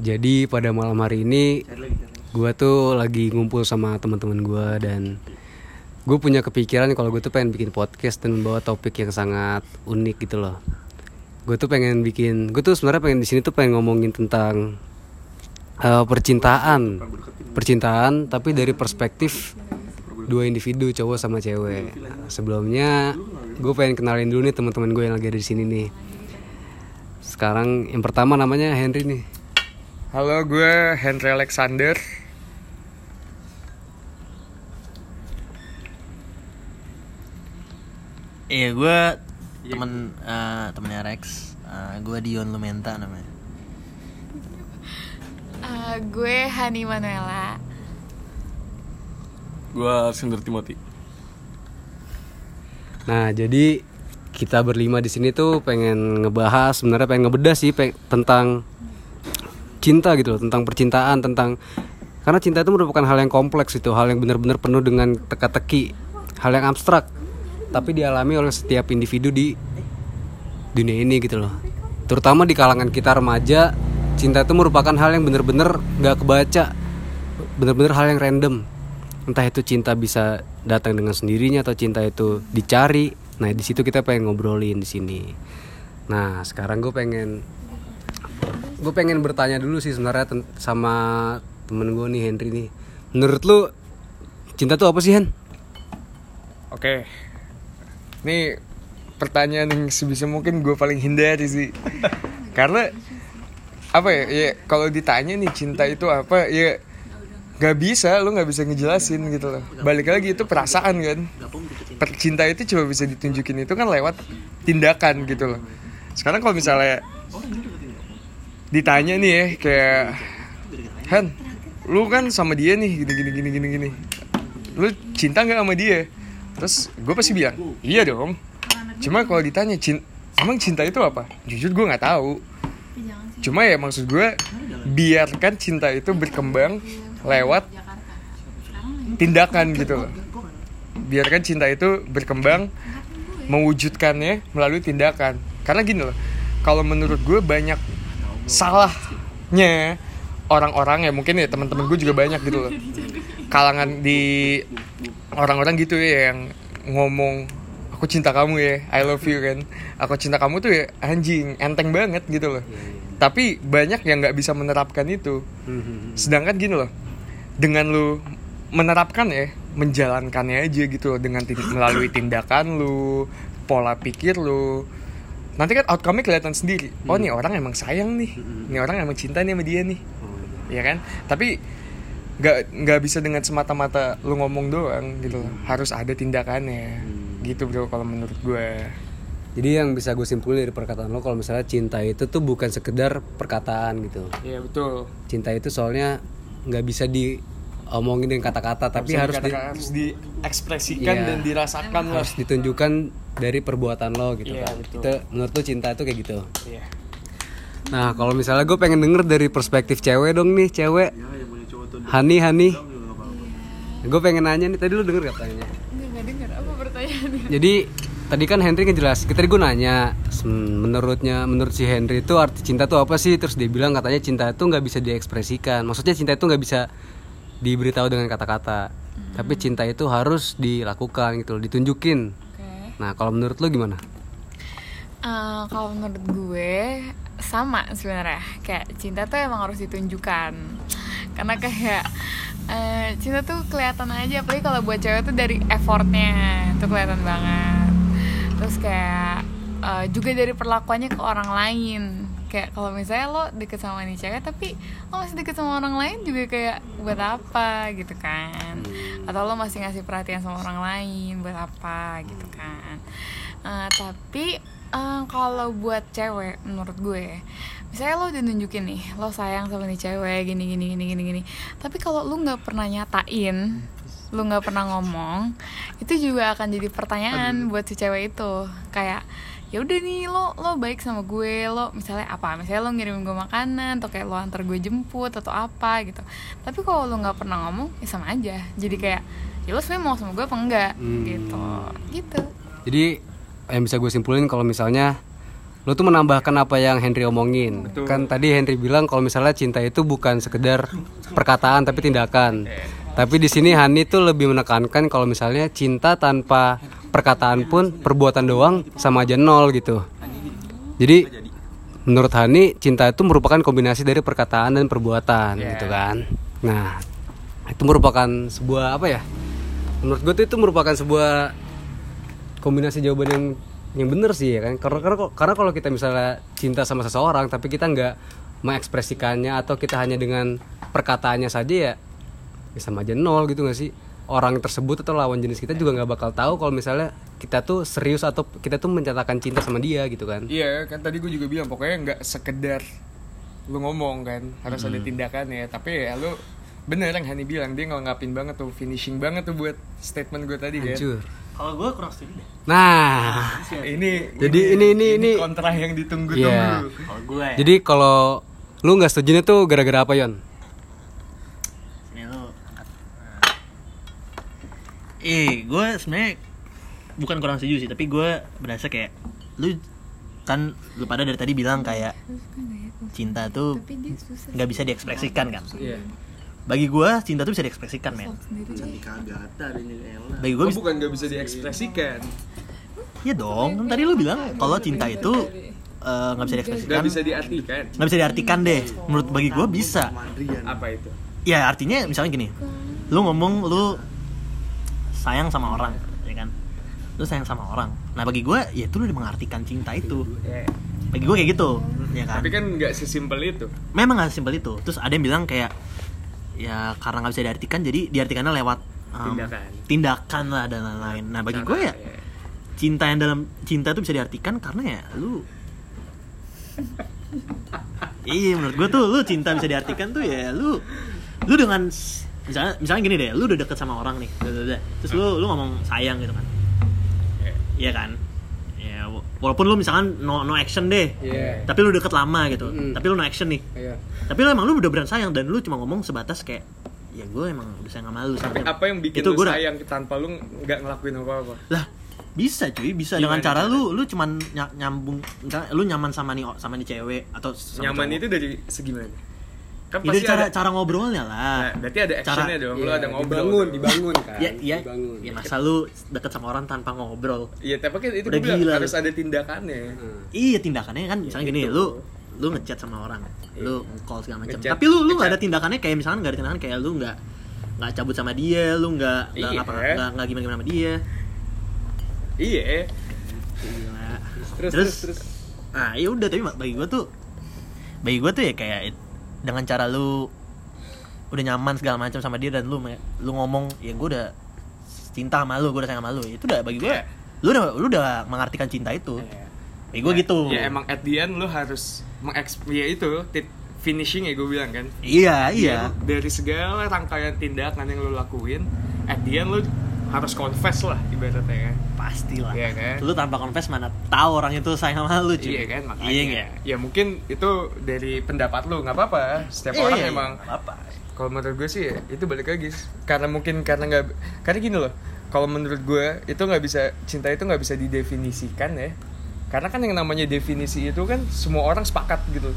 Jadi pada malam hari ini gue tuh lagi ngumpul sama teman-teman gue dan gue punya kepikiran kalau gue tuh pengen bikin podcast dan membawa topik yang sangat unik gitu loh. Gue tuh pengen bikin, gue tuh sebenarnya pengen di sini tuh pengen ngomongin tentang uh, percintaan, percintaan tapi dari perspektif dua individu cowok sama cewek. Sebelumnya gue pengen kenalin dulu nih teman-teman gue yang lagi ada di sini nih. Sekarang yang pertama namanya Henry nih. Halo, gue Henry Alexander. Iya, gue temen eh, temennya Rex. Eh, gue Dion Lumenta namanya. Eh, gue Hani Manuela. Gua Alexander Timothy. Nah, jadi kita berlima di sini tuh pengen ngebahas sebenarnya pengen ngebedah sih pe- tentang cinta gitu loh, tentang percintaan, tentang karena cinta itu merupakan hal yang kompleks itu, hal yang benar-benar penuh dengan teka-teki, hal yang abstrak, tapi dialami oleh setiap individu di dunia ini gitu loh. Terutama di kalangan kita remaja, cinta itu merupakan hal yang benar-benar nggak kebaca, benar-benar hal yang random. Entah itu cinta bisa datang dengan sendirinya atau cinta itu dicari. Nah di situ kita pengen ngobrolin di sini. Nah sekarang gue pengen gue pengen bertanya dulu sih sebenarnya sama temen gue nih Henry nih. Menurut lu cinta tuh apa sih Hen? Oke. Ini pertanyaan yang sebisa mungkin gue paling hindari sih. Karena apa ya? Ya kalau ditanya nih cinta itu apa? Ya gak bisa, lu nggak bisa ngejelasin gitu loh. Balik lagi itu perasaan kan. Per- Cinta itu cuma bisa ditunjukin itu kan lewat tindakan gitu loh. Sekarang kalau misalnya ditanya nih ya kayak Han, lu kan sama dia nih gini gini gini gini gini. Lu cinta nggak sama dia? Terus gue pasti bilang iya dong. Cuma kalau ditanya cin emang cinta itu apa? Jujur gue nggak tahu. Cuma ya maksud gue biarkan cinta itu berkembang lewat tindakan gitu loh. Biarkan cinta itu berkembang mewujudkannya melalui tindakan. Karena gini loh, kalau menurut gue banyak salahnya orang-orang ya mungkin ya teman-teman gue juga banyak gitu loh. Kalangan di orang-orang gitu ya yang ngomong aku cinta kamu ya, I love you kan. Aku cinta kamu tuh ya anjing, enteng banget gitu loh. Tapi banyak yang nggak bisa menerapkan itu. Sedangkan gini loh, dengan lu menerapkan ya, menjalankannya aja gitu loh dengan melalui tindakan lu, pola pikir lu. Nanti kan outcome-nya kelihatan sendiri. Oh, nih orang emang sayang nih. Nih orang emang cinta nih sama dia nih. Ya kan? Tapi nggak nggak bisa dengan semata-mata lu ngomong doang gitu loh. Harus ada tindakannya. Gitu bro kalau menurut gue. Jadi yang bisa gue simpulin dari perkataan lo kalau misalnya cinta itu tuh bukan sekedar perkataan gitu. Iya betul. Cinta itu soalnya nggak bisa diomongin dengan kata-kata tapi harus di- harus diekspresikan Iya. dan dirasakan lah. harus ditunjukkan dari perbuatan lo gitu Iya, kan. betul. Itu menurut lo cinta itu kayak gitu. Iya. Nah, kalau misalnya gue pengen denger dari perspektif cewek dong nih, cewek. Hani, Hani. Gue pengen nanya nih, tadi lu denger gak denger apa pertanyaannya. Jadi tadi kan Henry ngejelas, kita gue nanya, "Hmm, menurutnya, menurut si Henry itu arti cinta tuh apa sih? Terus dia bilang katanya cinta itu nggak bisa diekspresikan. Maksudnya cinta itu nggak bisa diberitahu dengan kata-kata. Tapi cinta itu harus dilakukan gitu, loh, ditunjukin. Oke. Nah, kalau menurut lo gimana? Eh, kalau menurut gue sama sebenarnya kayak cinta tuh emang harus ditunjukkan karena kayak eh, cinta tuh kelihatan aja apalagi kalau buat cewek tuh dari effortnya itu kelihatan banget terus kayak eh, juga dari perlakuannya ke orang lain kayak kalau misalnya lo deket sama nih cewek tapi lo masih deket sama orang lain juga kayak buat apa? gitu kan. Atau lo masih ngasih perhatian sama orang lain buat apa? gitu kan. Eh, tapi eh, kalau buat cewek menurut gue misalnya lo udah nunjukin nih lo sayang sama nih cewek gini gini gini gini gini tapi kalau lu nggak pernah nyatain lu nggak pernah ngomong itu juga akan jadi pertanyaan buat si cewek itu. Kayak ya udah nih lo lo baik sama gue lo misalnya apa? Misalnya lo ngirim gue makanan atau kayak lo antar gue jemput atau apa gitu. Tapi kalau lo nggak pernah ngomong ya sama aja. Jadi kayak ya lo sebenarnya mau sama gue apa enggak? Hmm. gitu. Gitu. Jadi yang bisa gue simpulin kalau misalnya lo tuh menambahkan apa yang Henry omongin. Betul. kan tadi Henry bilang kalau misalnya cinta itu bukan sekedar perkataan tapi tindakan. Tapi di sini Hani tuh lebih menekankan kalau misalnya cinta tanpa perkataan pun perbuatan doang sama aja nol gitu. Jadi menurut Hani cinta itu merupakan kombinasi dari perkataan dan perbuatan Yeah. gitu kan. Nah itu merupakan sebuah apa ya menurut gue tuh itu merupakan sebuah kombinasi jawaban yang yang bener sih ya kan. Karena karena karena kalau kita misalnya cinta sama seseorang tapi kita nggak mengekspresikannya atau kita hanya dengan perkataannya saja ya, ya sama aja nol gitu nggak sih orang tersebut atau lawan jenis kita juga nggak bakal tahu kalau misalnya kita tuh serius atau kita tuh mencatakan cinta sama dia gitu kan Iya kan tadi gue juga bilang pokoknya nggak sekedar lu ngomong kan harus ada tindakan ya tapi ya lu bener yang Hani bilang dia ngelengkapin banget tuh finishing banget tuh buat statement gue tadi kan Hancur. Kalau gue kurang setuju deh. nah ini Jadi ini- ini- ini- kontra yang ditunggu Iya. Kalau gue ya. jadi kalau lu nggak setuju tuh gara-gara apa Yon Sini lu angkat. Nah. Eh, gue sebenarnya bukan kurang setuju sih, tapi gue berasa kayak lu kan lu pada dari tadi bilang kayak cinta tuh nggak bisa diekspresikan kan. Iya. Bagi gue cinta tuh bisa diekspresikan men. Bagi gue Oh, bukan nggak bisa diekspresikan Iya dong, kan tadi lu bilang kalau cinta itu eh, nggak bisa diekspresikan. nggak bisa diartikan Nggak bisa diartikan deh. Menurut bagi gue bisa. Apa itu Ya artinya misalnya gini, lu ngomong lu sayang sama orang, ya kan? Lu sayang sama orang. Nah bagi gue, ya itu lu udah mengartikan cinta itu. Ya. Bagi gue kayak gitu, ya kan? tapi kan nggak sesimpel itu Memang gak simpel itu. Terus ada yang bilang kayak, ya karena nggak bisa diartikan, jadi diartikannya lewat um, Tindakan. tindakan lah dan lain-lain. Nah bagi gue ya, Iya. cinta yang dalam cinta itu bisa diartikan karena ya lu iya menurut gue tuh lu cinta bisa diartikan tuh ya lu lu dengan misalnya misalnya gini deh lu udah deket sama orang nih udah. terus lu lu ngomong sayang gitu kan Iya. iya kan ya wa- walaupun lu misalkan no no action deh Iya. tapi lu deket lama gitu Mm. tapi lu no action nih Iya. tapi lu emang lu udah beran sayang dan lu cuma ngomong sebatas kayak ya gue emang udah sayang sama lu tapi sama- apa yang bikin itu lu gua sayang tanpa lu nggak ngelakuin apa apa lah bisa cuy bisa Gimana dengan cara cara? lu lu cuman ny- nyambung lu nyaman sama nih sama nih cewek atau sama nyaman cowok. itu dari segi mana kan Ya, pasti cara ada cara ngobrolnya lah nah, berarti ada Cara- actionnya dong lu Iya, ada ngobrol dibangun dong. dibangun kan ya ya dibangun ya masa lu deket sama orang tanpa ngobrol Iya, tapi kan itu Udah gue bilang gila harus lu. ada tindakannya. Hmm. iya tindakannya kan misalnya gini itu. lu lu ngechat sama orang lu call segala macam tapi lu lu nggak ada tindakannya kayak misalnya nggak ada tindakan kayak lu nggak nggak cabut sama dia lu nggak nggak Iya. ngapa nggak gimana gimana sama dia Iya. Gila. Terus, terus, terus, terus. ah ya udah tapi bagi gue tuh bagi gue tuh ya kayak it- dengan cara lu udah nyaman segala macam sama dia dan lu lu ngomong ya gue udah cinta sama lu gue udah sayang sama lu itu udah bagi gue Iya. lu udah lu udah mengartikan cinta itu bagi gue gitu Ya emang at the end lu harus mengeks ya itu finishing ya gue bilang kan. iya iya Ya, dari segala rangkaian tindakan yang lu lakuin, at the end lu harus confess lah ibaratnya kan. pastilah Iya kan? lu tanpa confess mana tahu orang itu sayang sama lu cuy Iya kan makanya. iya nggak? Ya mungkin itu dari pendapat lu nggak apa-apa. Setiap Iya, orang iya, emang nggak apa kalau menurut gue sih ya, itu balik lagi karena mungkin karena nggak karena gini loh kalau menurut gue itu nggak bisa cinta itu nggak bisa didefinisikan ya karena kan yang namanya definisi itu kan semua orang sepakat gitu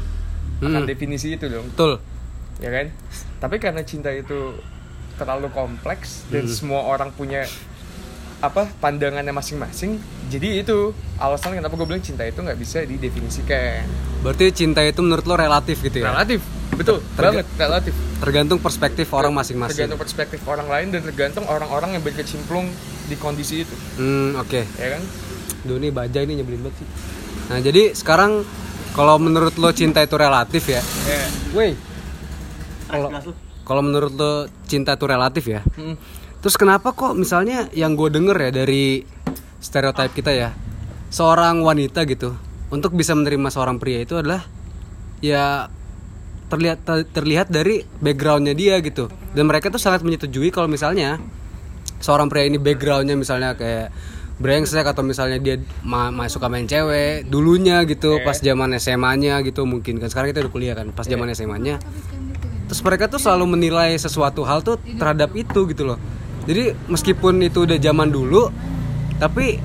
akan Hmm. definisi itu dong betul ya kan tapi karena cinta itu terlalu kompleks dan Hmm. semua orang punya apa pandangannya masing-masing. Jadi itu alasan kenapa gue bilang cinta itu nggak bisa didefinisikan. Berarti cinta itu menurut lo relatif gitu ya? Relatif. Betul. Terga- banget relatif. tergantung perspektif orang masing-masing. tergantung perspektif orang lain dan tergantung orang-orang yang berkecimplung di kondisi itu. Hmm oke. Ya kan? Duh ini baja ini nyebelin banget sih. Nah jadi sekarang kalau menurut lo cinta itu relatif ya? Ya. Woi kalau kalau menurut lo cinta itu relatif ya? Hmm. terus kenapa kok misalnya yang gue denger ya dari stereotip kita ya seorang wanita gitu untuk bisa menerima seorang pria itu adalah ya terlihat ter- terlihat dari backgroundnya dia gitu. Dan mereka tuh sangat menyetujui kalau misalnya seorang pria ini backgroundnya misalnya kayak brengsek atau misalnya dia ma ma- suka main cewek dulunya gitu pas zaman SMA-nya gitu mungkin kan. Sekarang kita udah kuliah kan pas zaman SMA-nya terus mereka tuh selalu menilai sesuatu hal tuh terhadap itu gitu loh jadi meskipun itu udah zaman dulu tapi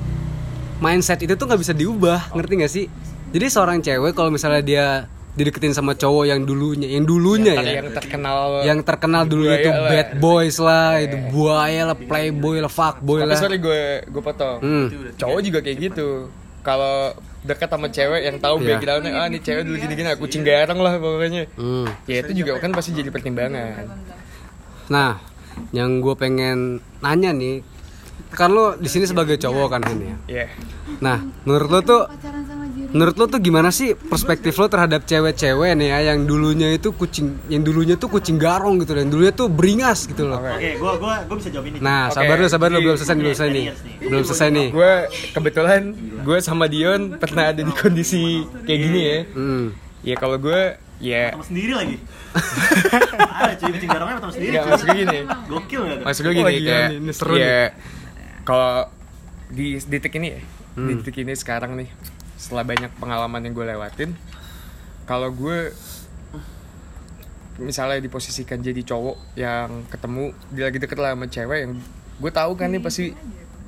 mindset itu tuh nggak bisa diubah ngerti nggak sih Jadi seorang cewek kalau misalnya dia dideketin sama cowok yang dulunya, yang dulunya Kali ya, yang terkenal yang terkenal dulu itu lah. bad boys lah, itu buaya lah, playboy lah, fuckboy Tapi lah. sorry gue gue potong. Hmm. Cowok juga kayak gitu. Kalau dekat sama cewek yang tahu Iya. backgroundnya ah nih cewek dulu gini-gini aku kucing garang lah pokoknya. Hmm. Ya itu juga kan pasti jadi pertimbangan. Nah, yang gue pengen nanya nih, kan lo di sini sebagai cowok kan ini ya. Iya. Nah, menurut lo tuh, menurut lo tuh gimana sih perspektif lo terhadap cewek-cewek nih ya yang dulunya itu kucing, yang dulunya tuh kucing garong gitu, dan dulunya tuh beringas gitu loh. Oke. Oke, gua gua gua bisa jawab ini. Nah, Oke, sabar dulu, sabar dulu, jadi- belum selesai, belum selesai nih, belum selesai nih. Gue kebetulan gue sama Dion pernah ada di kondisi kayak gini ya. Hmm. Ya kalau gue ya Temen sendiri lagi. Ada cuy kucing garongnya temen sendiri. nggak cuy. maksud gue gini. Gokil enggak? Maksud gue Oh, gini gila kayak seru ya kalau di detik ini ya, Hmm. di detik ini sekarang nih setelah banyak pengalaman yang gue lewatin, kalau gue misalnya diposisikan jadi cowok yang ketemu dia lagi deket lah sama cewek yang gue tahu kan nih pasti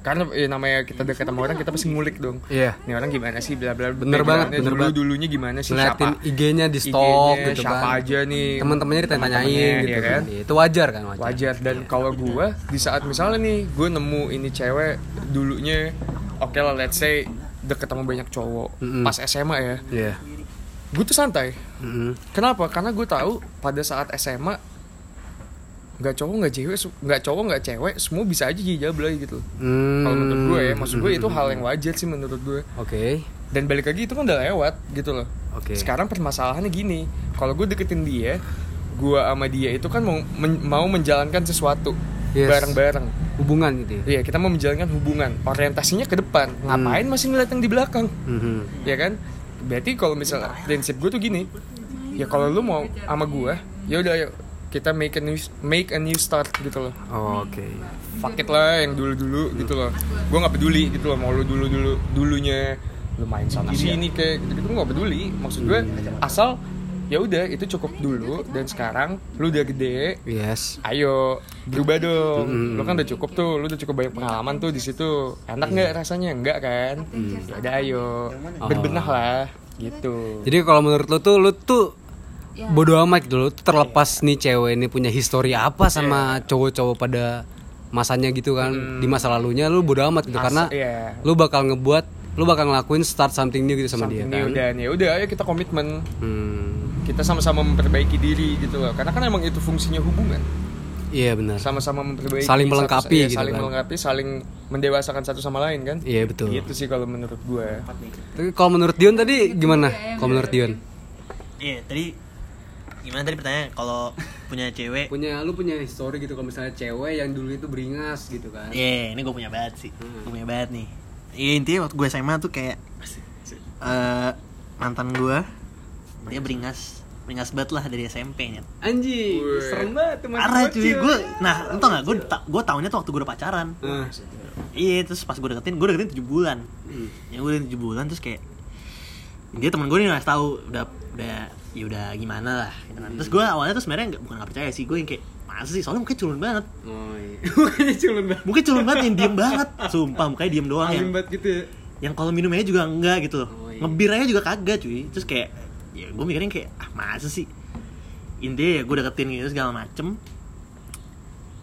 karena ya, namanya kita deket sama orang kita pasti ngulik dong Iya. ini orang gimana sih bla bla Bener banget, bener dulu banget. dulunya gimana sih Ngeliatin siapa IG-nya di stok IG-nya, gitu siapa kan. aja nih Teman-temannya teman-temannya, gitu iya kan. kan? Itu wajar kan, wajar. wajar dan kalau gue di saat misalnya nih gue nemu ini cewek dulunya oke lah let's say deket sama banyak cowok Mm-mm. pas SMA ya Iya. gue tuh santai Mm-mm. kenapa karena gue tahu pada saat SMA nggak cowok nggak cewek nggak cowok nggak cewek semua bisa aja jadi jablay gitu Hmm. kalau menurut gue ya maksud gue itu hal yang wajar sih menurut gue Oke. dan balik lagi itu kan udah lewat gitu loh Oke. sekarang permasalahannya gini kalau gue deketin dia gue sama dia itu kan mau men- mau menjalankan sesuatu Yes. bareng-bareng. Hubungan gitu ya. Iya kita mau menjalankan hubungan. Orientasinya ke depan. Ngapain masih ngeliat yang di belakang? Mhm. ya kan? Berarti kalau misalnya prinsip gue tuh gini. Ya kalau lu mau sama gue ya udah ayo kita make a new make a new start gitu loh. Oh, Oke. fuck it lah yang dulu dulu gitu loh. Gue nggak peduli gitu loh mau lu dulu dulu dulunya lu main sana sini kayak gitu gitu gue nggak peduli. Maksud gue asal ya udah itu cukup dulu. Dan sekarang lu udah gede. Yes. ayo berubah dong. Mm. lu kan udah cukup tuh. Lu udah cukup banyak pengalaman tuh di situ. Enak nggak rasanya? Enggak kan? Ya udah ayo. Berbenah lah gitu. Jadi kalau menurut lo tuh lo tuh bodo amat gitu. Tuh terlepas nih cewek ini punya histori apa sama cowok-cowok pada masanya gitu kan. Di masa lalunya lu bodo amat gitu. As- karena iya. lu bakal ngebuat lu bakal ngelakuin start something new gitu sama Something dia new kan. dan ya udah ayo kita komitmen. Hmm. Kita sama-sama memperbaiki diri gitu loh karena kan emang itu fungsinya hubungan Iya benar. sama-sama memperbaiki Saling satu- melengkapi iya, gitu saling kan. melengkapi saling mendewasakan satu sama lain kan Iya betul. gitu sih kalau menurut gue Tapi kalau menurut Dion tadi gimana? Kalau menurut Dion? Iya, tadi gimana tadi pertanyaan kalau punya cewek Punya lu punya histori gitu kalau misalnya cewek yang dulu itu beringas gitu kan. Iya, ini gue punya banget sih. Gue punya banget nih. Iya, intinya waktu gue SMA tuh kayak eh mantan gue dia beringas beringas banget lah dari SMP nya. Wih. serem banget Parah bocil. cuy, gue nah entah nggak gue ta gue tahunya tuh waktu gue udah pacaran. Nah, Iya, terus pas gue deketin, gue deketin 7 bulan. Hmm. Ya gue deketin 7 bulan terus kayak dia teman gue nih nggak tahu udah udah ya udah gimana lah gitu kan. Terus gue awalnya tuh sebenarnya nggak bukan nggak percaya sih, gue yang kayak masa sih soalnya mukanya culun banget. Oh iya. Mukanya culun banget. Mukanya culun banget yang diem banget. Sumpah mukanya diem doang yang Alim banget gitu ya. yang kalau minumnya juga enggak gitu loh Oh, iya. ngebir aja juga kagak cuy terus kayak ya gue mikirnya kayak ah masa sih? Intinya ya gue deketin gitu segala macem.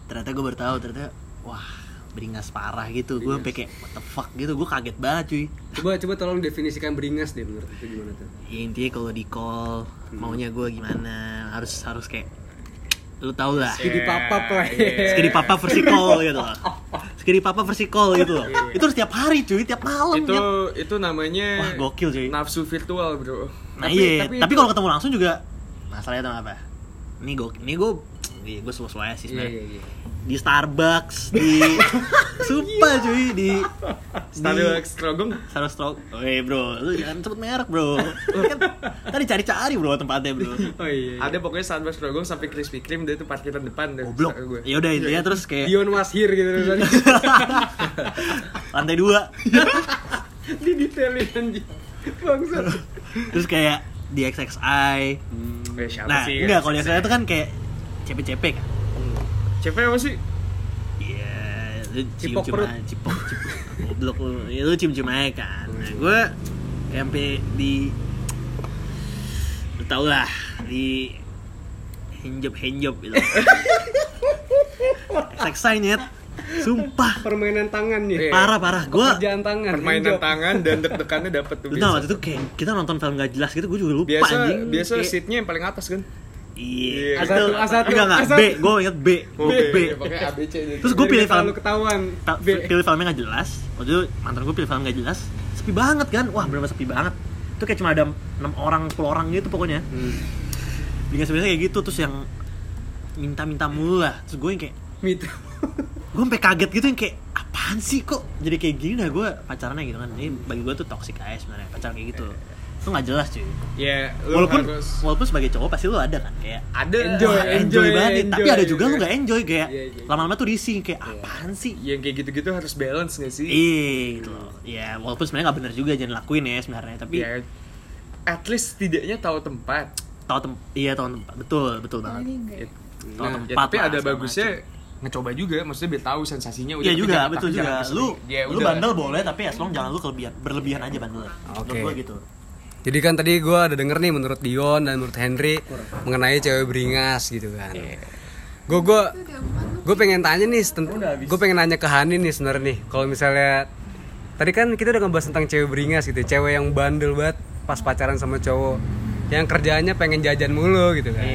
Ternyata gue baru tahu ternyata wah beringas parah gitu. Gue sampai kayak what the fuck? Gitu gue kaget banget cuy. Coba coba tolong definisikan beringas deh menurut itu gimana tuh? ya, intinya kalau di call maunya gue gimana harus harus kayak lu tau lah. Skidi papap lah. Skidi papa versi call gitu loh. Skidi papa versi call gitu loh. Itu harus tiap hari cuy tiap malam itu tiap- itu namanya wah gokil cuy. nafsu virtual bro Nah iya, tapi, kalau ketemu langsung juga masalahnya tau apa? Ini gue, ini gue, gue selu aja sih Iya sebenarnya. iya iya. Di Starbucks, di Sumpah cuy, di Starbucks Strogong Starbucks Stroke. Oke bro, lu jangan sebut merek bro. kan tadi cari-cari bro tempatnya bro. Oh iya. iya. ada pokoknya Starbucks Strogong sampai Krispy Kreme dia tuh parkiran depan deh Goblok. Ya udah intinya terus kayak Dion Washir gitu tadi. lantai dua. Di detailin anjing. Bangsat. Terus kayak di XXI. Eh, siapa Nah, sih enggak kalau di XXI itu kan kayak CP-CP kan. siapa apa sih Iya, lu Cipok perut. cipok, cipok. Goblok lu. Ya lu cium-cium aja kan. Nah, gue Ya, sampai di lu tau lah di handjob handjob gitu seksa nyet sumpah permainan tangan nih Iya. parah parah gue pekerjaan tangan permainan handjob. tangan dan deg-degannya dapet tuh tau waktu itu kayak kita nonton film gak jelas gitu gue juga lupa biasa anjing biasa Kayak- seatnya yang paling atas kan iya Iya. itu A1, enggak enggak A1. B gue inget B Oh, B, B. pakai ABC gitu. terus gue pilih nggak film ketahuan ta- B. pilih filmnya gak jelas waktu itu mantan gue pilih film gak jelas sepi banget kan wah bener sepi banget itu kayak cuma ada enam orang 10 orang gitu pokoknya Hmm. biasa-biasa kayak gitu terus yang minta-minta mulu lah terus gue yang kayak Mitra. Gue sampai kaget gitu yang kayak apaan sih kok jadi kayak gini dah gue pacarannya? Gitu kan. Ini bagi gue tuh toxic aja sebenarnya pacaran kayak gitu. Itu nggak jelas cuy. Ya lu walaupun harus walaupun sebagai cowok pasti lu ada kan kayak ada Enjoy, enjoy, enjoy, banget nih. tapi enjoy. ada juga lu nggak enjoy kayak Iya, iya. lama-lama tuh risih kayak apaan sih? Yang kayak gitu-gitu harus balance gak sih? Iya gitu loh. Ya walaupun sebenarnya nggak bener juga jangan lakuin ya sebenarnya tapi ya at least setidaknya tahu tempat. Tahu tem iya tahu tempat. Betul betul banget. Ya, Tahu nah, tempat ya, tapi lah, ada bagusnya ngecoba juga maksudnya biar tahu sensasinya udah Iya tapi juga, jangan- betul tapi juga. jangan Lu. Ya lu udah. bandel boleh tapi as long jangan lu kelebihan berlebihan aja bandel. Oke. Gua gitu. Jadi kan tadi gue ada denger nih menurut Dion dan menurut Henry mengenai cewek beringas gitu kan. Gue gue gue pengen tanya nih, gue pengen nanya ke Hani nih sebenarnya nih. Kalau misalnya tadi kan kita udah ngebahas tentang cewek beringas gitu, cewek yang bandel banget pas pacaran sama cowok, yang kerjaannya pengen jajan mulu gitu kan.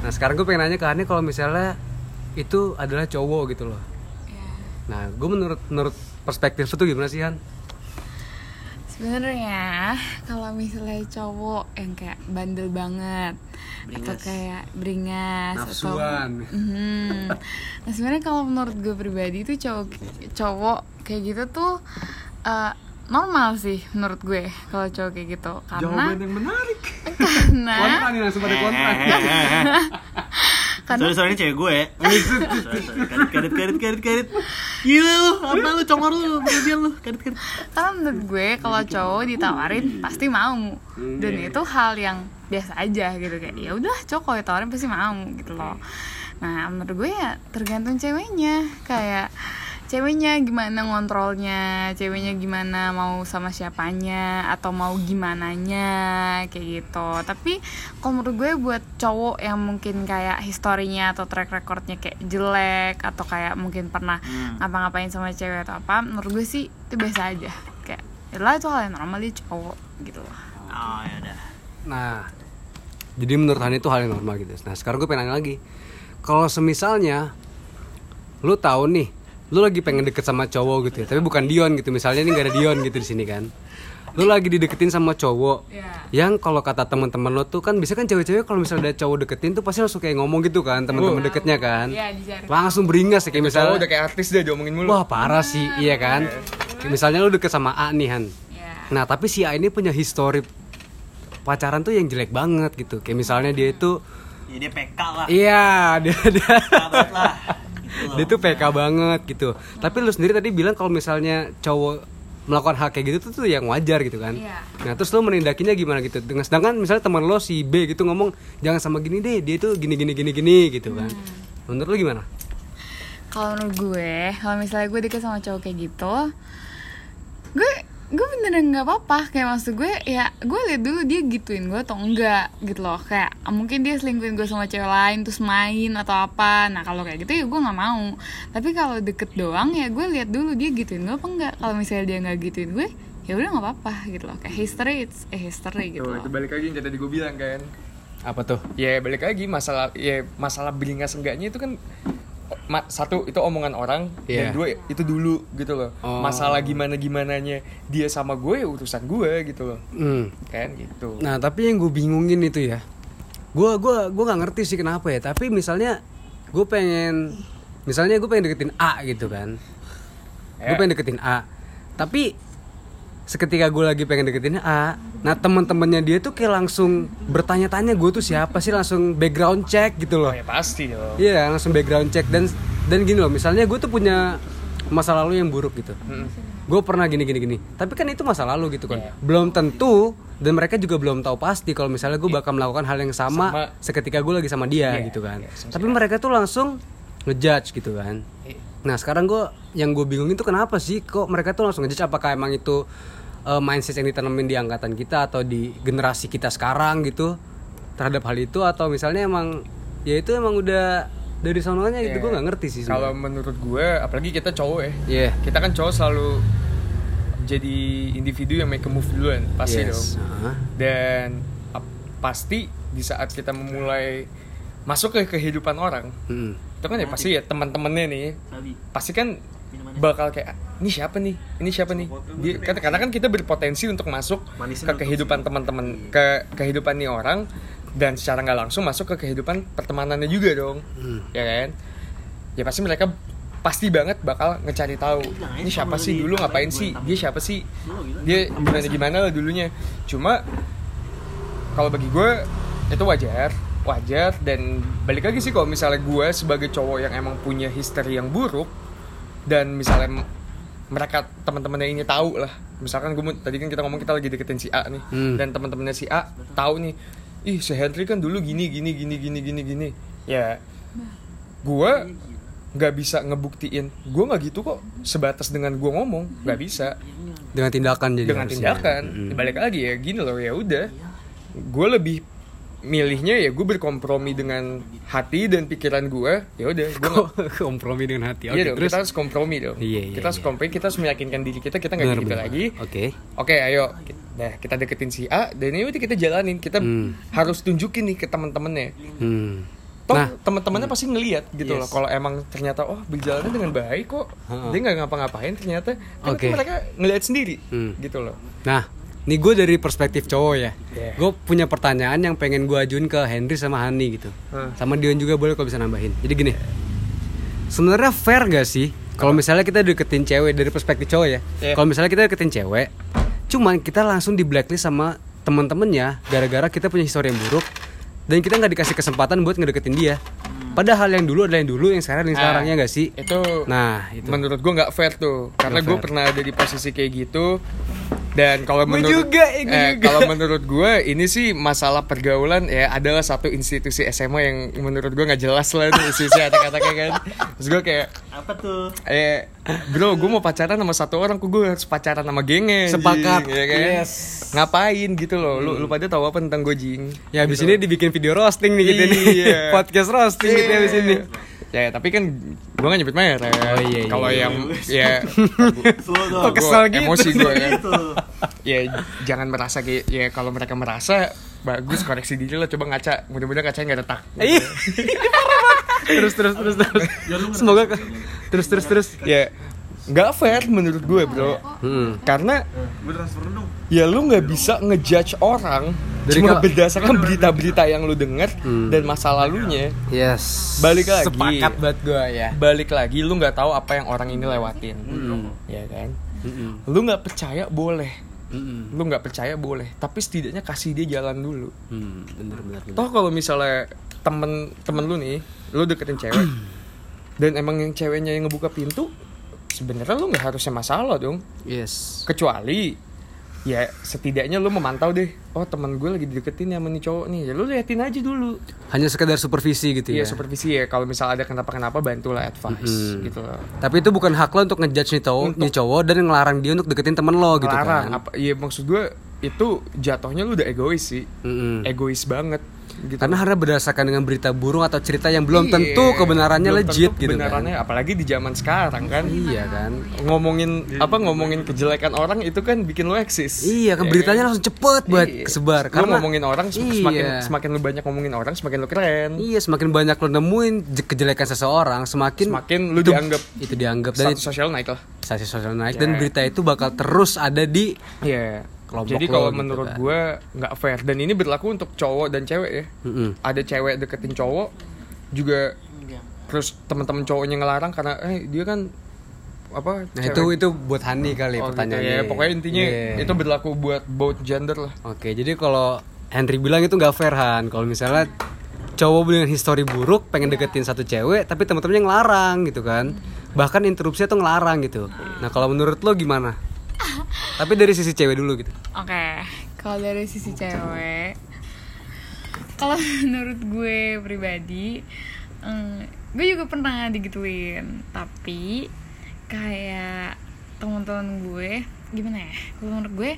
Nah sekarang gue pengen nanya ke Hani kalau misalnya itu adalah cowok gitu loh. Ya. Nah gue menurut menurut perspektif itu gimana sih Han? Sebenarnya kalau misalnya cowok yang kayak bandel banget atau Beringas. kayak beringas Nafsuan. atau Mhm. Nah, sebenarnya kalau menurut gue pribadi itu cowok cowok kayak gitu tuh eh, normal sih menurut gue kalau cowok kayak gitu karena yang menarik. karena Kontra nih langsung pada kontra. karena Sorry sorry ini cewek gue. kadit kadit kadit kadit. Gila lu, apa lu congor lu, berlebihan lu, kadit. Karena menurut gue kalau cowok ditawarin pasti mau dan itu hal yang biasa aja gitu kayak ya udah cowok ditawarin pasti mau gitu loh. Nah menurut gue ya tergantung ceweknya kayak ceweknya gimana ngontrolnya, ceweknya gimana mau sama siapanya atau mau gimananya kayak gitu. Tapi kalau menurut gue buat cowok yang mungkin kayak historinya atau track recordnya kayak jelek atau kayak mungkin pernah ngapa-ngapain sama cewek atau apa, menurut gue sih itu biasa aja. Kayak ya lah itu hal yang normal dia cowok gitu loh. Oh ya udah. Nah, jadi menurut Hani itu hal yang normal gitu. Nah, sekarang gue pengen nanya lagi. Kalau semisalnya lu tahu nih, lu lagi pengen deket sama cowok gitu ya, tapi bukan Dion gitu. Misalnya ini gak ada Dion gitu di sini kan. Lu lagi dideketin sama cowok Iya. yang kalau kata teman-teman lo tuh kan bisa kan cewek-cewek kalau misalnya ada cowok deketin tuh pasti langsung kayak ngomong gitu kan teman-teman deketnya kan. Iya, dicari. Langsung beringas ya kayak Cowok misalnya udah kayak artis deh diomongin mulu Wah parah sih, iya kan? Kayak Misalnya lu deket sama A nih Han Iya. Nah tapi si A ini punya histori pacaran tuh yang jelek banget gitu Kayak misalnya dia itu Ya dia PK lah. Iya dia, dia, Sahabat lah. Dia tuh PK banget gitu. Tapi lu sendiri tadi bilang kalau misalnya cowok melakukan hal kayak gitu tuh, tuh yang wajar gitu kan. Iya. Nah terus lu menindakinya gimana gitu? Dengan sedangkan misalnya teman lo si B gitu ngomong Jangan sama gini deh dia tuh gini gini gini gini gitu kan. Menurut lu gimana? kalau menurut gue kalau misalnya gue deket sama cowok kayak gitu gue gue beneran nggak apa-apa. Kayak maksud gue ya gue liat dulu dia gituin gue atau enggak gitu loh. Kayak mungkin dia selingkuhin gue sama cewek lain terus main atau apa. Nah kalau kayak gitu ya gue nggak mau. Tapi kalau deket doang ya gue liat dulu dia gituin gue apa enggak. Kalau misalnya dia nggak gituin gue ya udah nggak apa-apa gitu loh. Kayak history it's a history gitu Tuh, loh. itu balik lagi yang tadi gue bilang kan. Apa tuh? ya balik lagi masalah ya masalah beringas enggaknya itu kan satu itu omongan orang Iya. dan dua itu dulu gitu loh Oh. masalah gimana gimananya dia sama gue ya urusan gue gitu loh Hmm. kan gitu Nah tapi yang gue bingungin itu ya, gue gua gua nggak ngerti sih kenapa ya. Tapi misalnya gue pengen, misalnya gue pengen deketin A gitu kan, gue Ya. pengen deketin A. Tapi seketika gue lagi pengen deketin A, nah teman-temannya dia tuh kayak langsung bertanya-tanya gue tuh siapa sih langsung background check gitu loh. oh, ya pasti dong Iya langsung background check dan dan gini loh, misalnya gue tuh punya masa lalu yang buruk gitu. Mm-mm. gue pernah gini gini gini tapi kan itu masa lalu gitu kan Iya. belum tentu dan mereka juga belum tahu pasti kalau misalnya gue bakal melakukan hal yang sama, Sama. seketika gue lagi sama dia Iya, gitu kan iya, sama tapi mereka tuh langsung ngejudge gitu kan Iya. nah sekarang gue yang gue bingungin tuh kenapa sih kok mereka tuh langsung ngejudge apakah emang itu eh, mindset yang ditanamin di angkatan kita atau di generasi kita sekarang gitu terhadap hal itu atau misalnya emang ya itu emang udah dari sononya gitu Iya. gue nggak ngerti sih Kalau menurut gue, apalagi kita cowok ya, Iya. kita kan cowok selalu jadi individu yang make a move duluan, pasti Yes. dong. Heeh. Dan ap- pasti di saat kita memulai masuk ke kehidupan orang, Mm-mm. itu kan ya pasti ya teman-temannya nih, pasti kan bakal kayak ini siapa nih? Ini siapa nih? Dia- kan- karena kan kita berpotensi untuk masuk ke kehidupan teman-teman ke kehidupan nih orang dan secara nggak langsung masuk ke kehidupan pertemanannya juga dong. Hmm. ya kan? Ya pasti mereka pasti banget bakal ngecari tahu Jangan ini siapa sih lu dulu ngapain sih? dia siapa sih? Dia gimana gimana lah dulunya. Cuma kalau bagi gue itu wajar wajar dan balik lagi sih kalau misalnya gue sebagai cowok yang emang punya history yang buruk dan misalnya mereka teman-temannya ini tahu lah. Misalkan gue tadi kan kita ngomong kita lagi deketin si A nih. Hmm. dan teman-temannya si A tahu nih ih si Henry kan dulu gini gini gini gini gini gini. Ya gue nggak bisa ngebuktiin. Gue nggak gitu kok sebatas dengan gue ngomong nggak bisa. Dengan tindakan jadi dengan harusnya. tindakan. Mm-mm. balik lagi ya gini loh ya udah. Gue lebih milihnya ya gue berkompromi dengan hati dan pikiran gue ya udah gue kompromi dengan hati oke iya dong terus kita harus kompromi dong Iya, iya, kita harus iya. kompromi kita harus meyakinkan diri kita kita nggak gitu lagi oke oke ayo nah kita deketin si A dan ini udah kita jalanin kita Hmm. harus tunjukin nih ke teman-temannya hmm. toh nah teman-temannya pasti ngelihat gitu Yes. loh kalau emang ternyata oh berjalannya dengan baik kok Ha-ha. dia nggak ngapa-ngapain ternyata kan Oke. mereka ngelihat sendiri Hmm. gitu loh Nah, nih gue dari perspektif cowok ya. Iya. Gue punya pertanyaan yang pengen gue ajuin ke Henry sama Hani gitu. Hmm. Sama Dion juga boleh kalau bisa nambahin. Jadi gini, sebenarnya fair gak sih kalau misalnya kita deketin cewek dari perspektif cowok ya? Iya. Kalau misalnya kita deketin cewek, cuman kita langsung di blacklist sama teman-temannya gara-gara kita punya histori yang buruk dan kita nggak dikasih kesempatan buat ngedeketin dia. Padahal yang dulu adalah yang dulu, yang sekarang yang Ah. sekarang ya gak sih? itu Nah, itu. menurut gue nggak fair tuh karena Nggak gue pernah ada di posisi kayak gitu dan kalau menurut juga, eh, gua eh, juga. kalau menurut gue ini sih masalah pergaulan ya adalah satu institusi SMA yang menurut gue nggak jelas lah nih isi kata-katanya kan terus gue kayak Apa tuh? eh bro gue mau pacaran sama satu orang kok gue harus pacaran sama gengnya Sepakat. ya kan Yes. ngapain gitu loh lu lu pada tahu apa tentang gue jing Ya abis Gitu. ini dibikin video roasting nih kita nih. Iya. Podcast roasting kita abis ini. Ya, tapi kan gue gak nyebut merek. Oh, iya, iya, Kalau iya. yang ya Slow dong. Kok kesel gua- gitu emosi gue kan. Gitu. ya jangan merasa kayak ya kalau mereka merasa bagus koreksi diri lah coba ngaca mudah-mudahan kacanya nggak retak Iya. terus terus terus terus. Semoga ke- terus terus terus. ya nggak fair menurut gue bro Hmm. karena Gue transfer dong. Ya lu nggak bisa ngejudge orang Dari cuma berdasarkan berita-berita yang lu denger Hmm. dan masa lalunya Yes. Balik lagi. Sepakat banget gua ya. balik lagi lu nggak tahu apa yang orang ini lewatin Hmm. ya kan Mm-mm. lu nggak percaya boleh Mm-mm. lu nggak percaya boleh tapi setidaknya kasih dia jalan dulu Hmm, bener bener. bener. toh kalau misalnya temen temen lu nih lu deketin cewek dan emang yang ceweknya yang ngebuka pintu sebenarnya lu nggak harusnya masalah dong Yes. kecuali ya setidaknya lu memantau deh oh teman gue lagi dideketin sama nih cowok nih ya lu liatin aja dulu Hanya sekedar supervisi gitu Iya ya. supervisi ya kalau misalnya ada kenapa-kenapa bantulah advice Mhm. gitu loh Tapi itu bukan hak lo untuk ngejudge nih cowok, nih cowok dan ngelarang dia untuk deketin temen lo gitu Ngelarang, kan. apa iya maksud gue itu jatuhnya lu udah egois sih Mm-mm. egois banget gitu Karena karena berdasarkan dengan berita burung atau cerita yang belum Iya, tentu kebenarannya belum legit tentu gitu kebenarannya, kan. apalagi di zaman sekarang kan Iya kan. ngomongin apa ngomongin kejelekan orang itu kan bikin lu eksis Iya kan Ya beritanya langsung cepet buat Iya. kesebar karena ngomongin orang sem- Iya. semakin semakin lu banyak ngomongin orang semakin lu keren Iya, semakin banyak lo nemuin je- kejelekan seseorang, semakin semakin lu itu- dianggap itu dianggap dan status sosial naik lah sosial naik dan Iya. berita itu bakal terus ada di Iya. Kelompok Jadi kalau gitu menurut kan. gue nggak fair dan ini berlaku untuk cowok dan cewek ya. Mm-mm. Ada cewek deketin cowok juga terus teman-teman cowoknya ngelarang karena eh dia kan apa? Nah, cewek. itu itu buat Hani kali Oh, gitu pertanyaannya. ya. Pokoknya intinya Iya. itu berlaku buat both gender lah. Oke, jadi kalau Henry bilang itu nggak fair Han. Kalau misalnya cowok dengan histori buruk pengen deketin satu cewek tapi teman-temannya ngelarang gitu kan. Bahkan interupsi tuh ngelarang gitu. Nah, kalau menurut lo gimana? Tapi dari sisi cewek dulu gitu. Oke, kalau dari sisi cewek, kalau menurut gue pribadi, em, gue juga pernah digituin, tapi kayak teman-teman gue gimana ya? Kalau menurut gue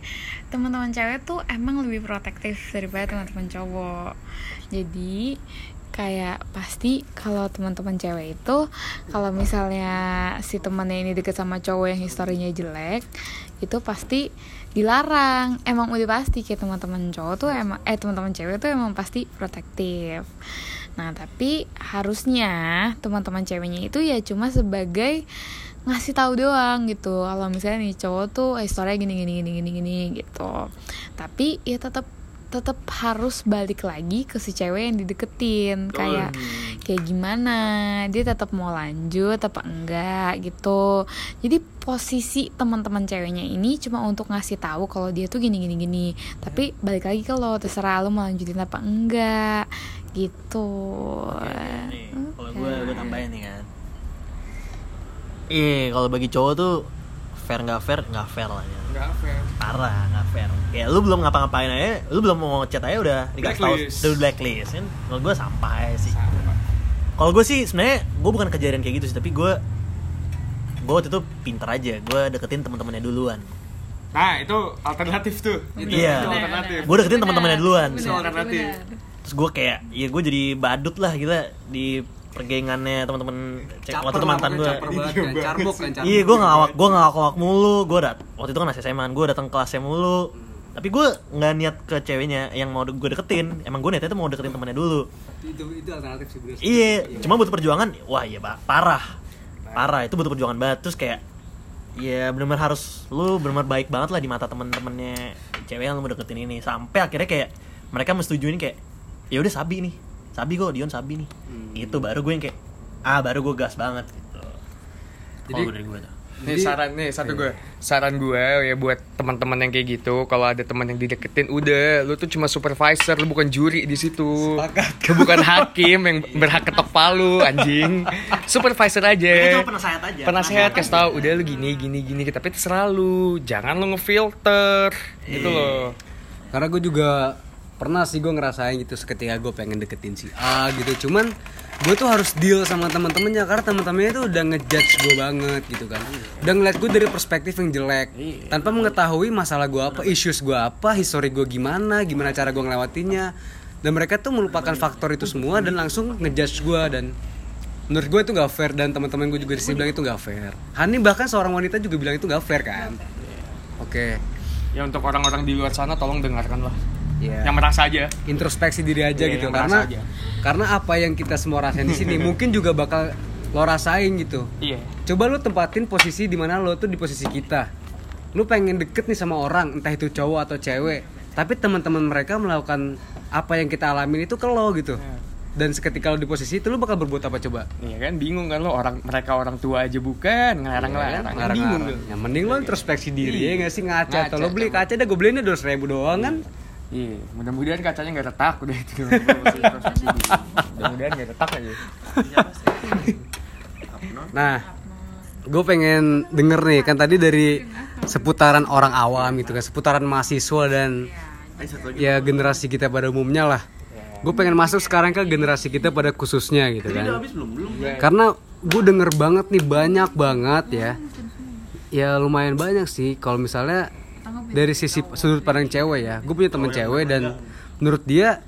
teman-teman cewek tuh emang lebih protektif daripada teman-teman cowok. Jadi kayak pasti kalau teman-teman cewek itu kalau misalnya si temannya ini deket sama cowok yang historinya jelek itu pasti dilarang. Emang udah pasti kayak teman-teman cowok tuh emang eh teman-teman cewek tuh emang pasti protektif. Nah tapi harusnya teman-teman ceweknya itu ya cuma sebagai ngasih tahu doang gitu. Kalau misalnya nih cowok tuh historinya gini gini gini gini gini gitu. Tapi ya tetap tetap harus balik lagi ke si cewek yang dideketin. Kayak kayak gimana? Dia tetap mau lanjut apa enggak gitu. Jadi posisi teman-teman ceweknya ini cuma untuk ngasih tahu kalau dia tuh gini gini gini. Tapi balik lagi ke lo terserah lo mau lanjutin apa enggak gitu. Nih, kalau gue gue tambahin nih kan. Iya kalau bagi cowok tuh fair nggak fair nggak fair lah ya. Nggak fair. Parah nggak fair. Kayak lu belum ngapa-ngapain aja lu belum mau chat aja udah dikasih tahu udah blacklist kan? Kalau gue sampai sih. Kalau gue sih sebenarnya gue bukan kejadian kayak gitu sih tapi gue gue waktu itu pinter aja. Gue deketin teman-temannya duluan. Nah itu alternatif tuh. Itu- Iya. itu alternatif. Gue deketin teman-temannya duluan. Itu alternatif. terus gue kayak ya gue jadi badut lah gila. Di pergengannya teman-teman cek waktu itu mantan gue banget kan iya gue ngawak gue ngawak mulu. Gue dat waktu itu kan masih SMA gue datang kelasnya mulu. Tapi gue nggak niat ke ceweknya yang mau gue deketin. Emang gue niatnya tuh mau deketin temannya dulu. Itu itu alternatif sih iya cuma butuh perjuangan wah iya pak. Parah. Parah itu butuh perjuangan banget. Terus kayak ya benar-benar harus lu benar-benar baik banget lah di mata temen-temennya cewek yang lu mau deketin ini. Sampai akhirnya kayak mereka mesetujuin kayak ya udah sabi nih sabi kok Dion sabi nih. Hmm. itu baru gue yang kayak ah baru gue gas banget gitu. Jadi- Kalau dari gue tuh. Nih Jadi- saran nih satu gue saran gue ya buat teman-teman yang kayak gitu kalau ada teman yang dideketin udah lu tuh cuma supervisor lu bukan juri di situ. Lu bukan hakim yang berhak ketok palu anjing. Supervisor aja. Penasehat aja. Penasehat kasih tahu udah lu gini gini gini tapi terserah lu. Jangan lu ngefilter gitu Iya. loh. Karena gue juga pernah sih gue ngerasain gitu ketika gue pengen deketin si A gitu. Cuman gue tuh harus deal sama teman-temannya karena teman-temannya tuh udah ngejudge gue banget gitu kan. Udah ngeliat gue dari perspektif yang jelek. Tanpa mengetahui masalah gue apa issues gue apa history gue gimana gimana cara gue ngelewatinya dan mereka tuh melupakan faktor itu semua dan langsung ngejudge gue dan menurut gue itu gak fair dan teman-teman gue juga di sini bilang itu gak fair. Hani bahkan seorang wanita juga bilang itu gak fair kan? Oke. Ya untuk orang-orang di luar sana tolong dengarkan lah ya yang merasa aja. Introspeksi diri aja Iya, gitu. karena aja. karena apa yang kita semua rasain di sini mungkin juga bakal lo rasain gitu. Iya. Coba lo tempatin posisi di mana lo tuh di posisi kita. Lo pengen deket nih sama orang entah itu cowok atau cewek. Tapi teman-teman mereka melakukan apa yang kita alamin itu ke lo gitu. Iya. dan seketika lo di posisi itu lo bakal berbuat apa coba? Iya kan bingung kan lo orang mereka orang tua aja bukan ngelarang Iya ngelarang kan? kan bingung Ngarang-ngarang. tuh. yang mending lo introspeksi diri Iya. ya nggak sih? Ngaca. Atau Ngaca, lo beli kaca dah gue beliinnya dua ribu doang kan Iya, mudah-mudahan kacanya nggak retak udah itu. mudah-mudahan nggak retak aja. Nah, gue pengen denger nih kan tadi dari seputaran orang awam gitu kan, seputaran mahasiswa dan ya generasi kita pada umumnya lah. Gue pengen masuk sekarang ke generasi kita pada khususnya gitu kan. Karena gue denger banget nih banyak banget ya. Ya lumayan banyak sih kalau misalnya dari sisi sudut pandang cewek ya. Gue punya temen cewek dan menurut dia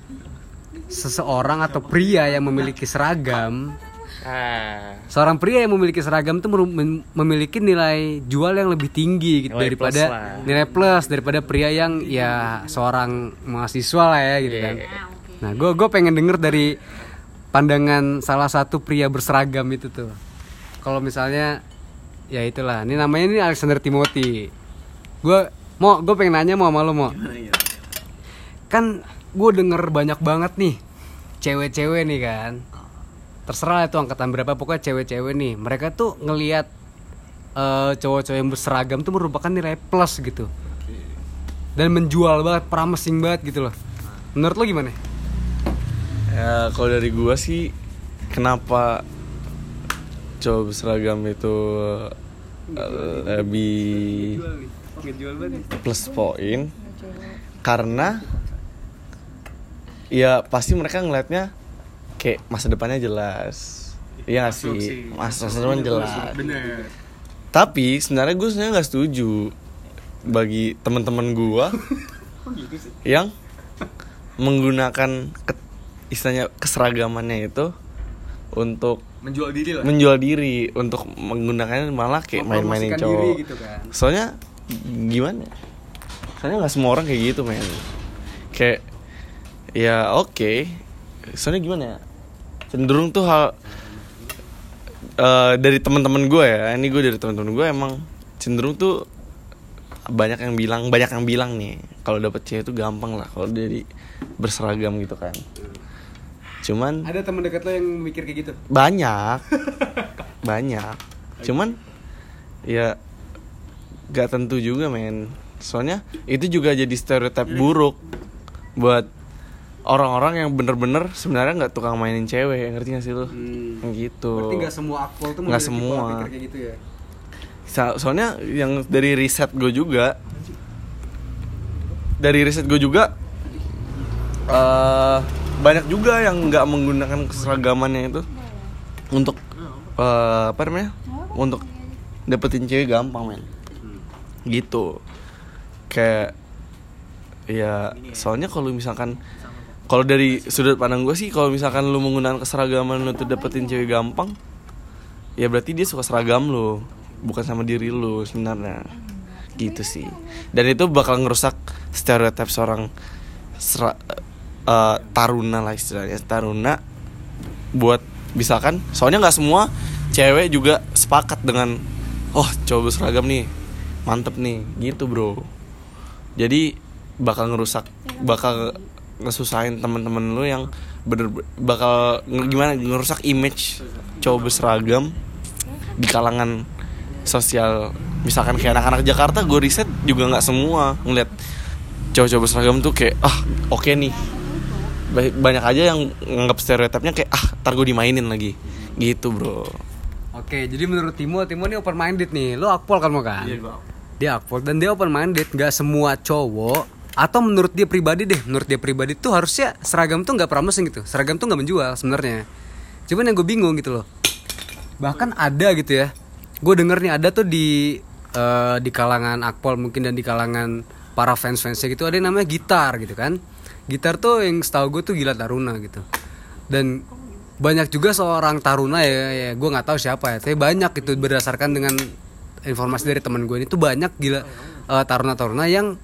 seseorang atau pria yang memiliki seragam Ah, seorang pria yang memiliki seragam itu memiliki nilai jual yang lebih tinggi gitu Nilai daripada plus lah. nilai plus daripada pria yang ya seorang mahasiswa lah ya gitu kan. Iya. Nah, gue gue pengen denger dari pandangan salah satu pria berseragam itu tuh. Kalau misalnya ya itulah, ini namanya ini Alexander Timothy. Gue mau gue pengen nanya mau sama lo mau. Kan gue denger banyak banget nih cewek-cewek nih kan. Terserah itu angkatan berapa pokoknya cewek-cewek nih. Mereka tuh ngelihat eh, cowok-cowok yang berseragam tuh merupakan nilai plus gitu. Dan menjual banget promising banget gitu loh. Menurut lo gimana? Ya kalau dari gua sih kenapa cowok berseragam itu eh, lebih plus poin karena ya pasti mereka ngelihatnya kayak masa depannya jelas. Iya nggak sih? Masa depan jelas. Bener. tapi sebenarnya gue sebenarnya nggak setuju bagi teman-teman gua yang menggunakan ke- istilahnya keseragamannya itu untuk menjual diri lah. menjual diri untuk menggunakannya malah kayak main-mainin cowok. diri gitu kan. Soalnya gimana? ya? Soalnya nggak semua orang kayak gitu men. Kayak ya oke. Soalnya gimana ya? Cenderung tuh hal eh, dari teman-teman gue ya. Ini gue dari teman-teman gue emang cenderung tuh banyak yang bilang banyak yang bilang nih kalau dapet cewek itu gampang lah kalau dari berseragam gitu kan. Cuman ada teman dekat lo yang mikir kayak gitu banyak banyak cuman ya gak tentu juga men. Soalnya itu juga jadi stereotip buruk buat orang-orang yang bener-bener sebenarnya nggak tukang mainin cewek ngerti gak sih lu? Hmm. gitu. Berarti nggak semua akpol tuh Nggak semua. kayak gitu ya? So- soalnya yang dari riset gue juga dari riset gue juga eh banyak juga yang nggak menggunakan keseragamannya itu untuk eh, apa namanya? Untuk dapetin cewek gampang men gitu. Kayak ya soalnya kalau misalkan kalau dari sudut pandang gue sih kalau misalkan lu menggunakan keseragaman lu untuk dapetin cewek gampang ya berarti dia suka seragam lu bukan sama diri lu sebenarnya. Gitu sih. Dan itu bakal ngerusak stereotip seorang sera- eh, taruna lah istilahnya. Taruna buat misalkan soalnya nggak semua cewek juga sepakat dengan oh cowok berseragam nih mantep nih gitu bro. Jadi bakal ngerusak bakal ngesusahin teman-teman lu yang bener bakal gimana ngerusak image cowok berseragam di kalangan sosial. Misalkan kayak anak-anak Jakarta gue riset juga nggak semua ngeliat cowok-cowok berseragam tuh kayak ah oke nih. Ba- banyak aja yang nganggap stereotipnya kayak ah ntar gue dimainin lagi. Gitu bro Oke, jadi menurut Timo, Timo ini open minded nih. Lo akpol kan mau kan? Dia akpol dan dia open minded. Gak semua cowok atau menurut dia pribadi deh, menurut dia pribadi tuh harusnya seragam tuh nggak promising gitu. Seragam tuh nggak menjual sebenarnya. Cuman yang gue bingung gitu loh. Bahkan ada gitu ya. Gue denger nih ada tuh di eh, di kalangan akpol mungkin dan di kalangan para fans fansnya gitu ada yang namanya gitar gitu kan. Gitar tuh yang setahu gue tuh gila taruna gitu. Dan banyak juga seorang taruna ya, ya gue nggak tahu siapa ya. Tapi banyak itu berdasarkan dengan informasi dari teman gue ini. Tuh banyak gila eh, taruna-taruna yang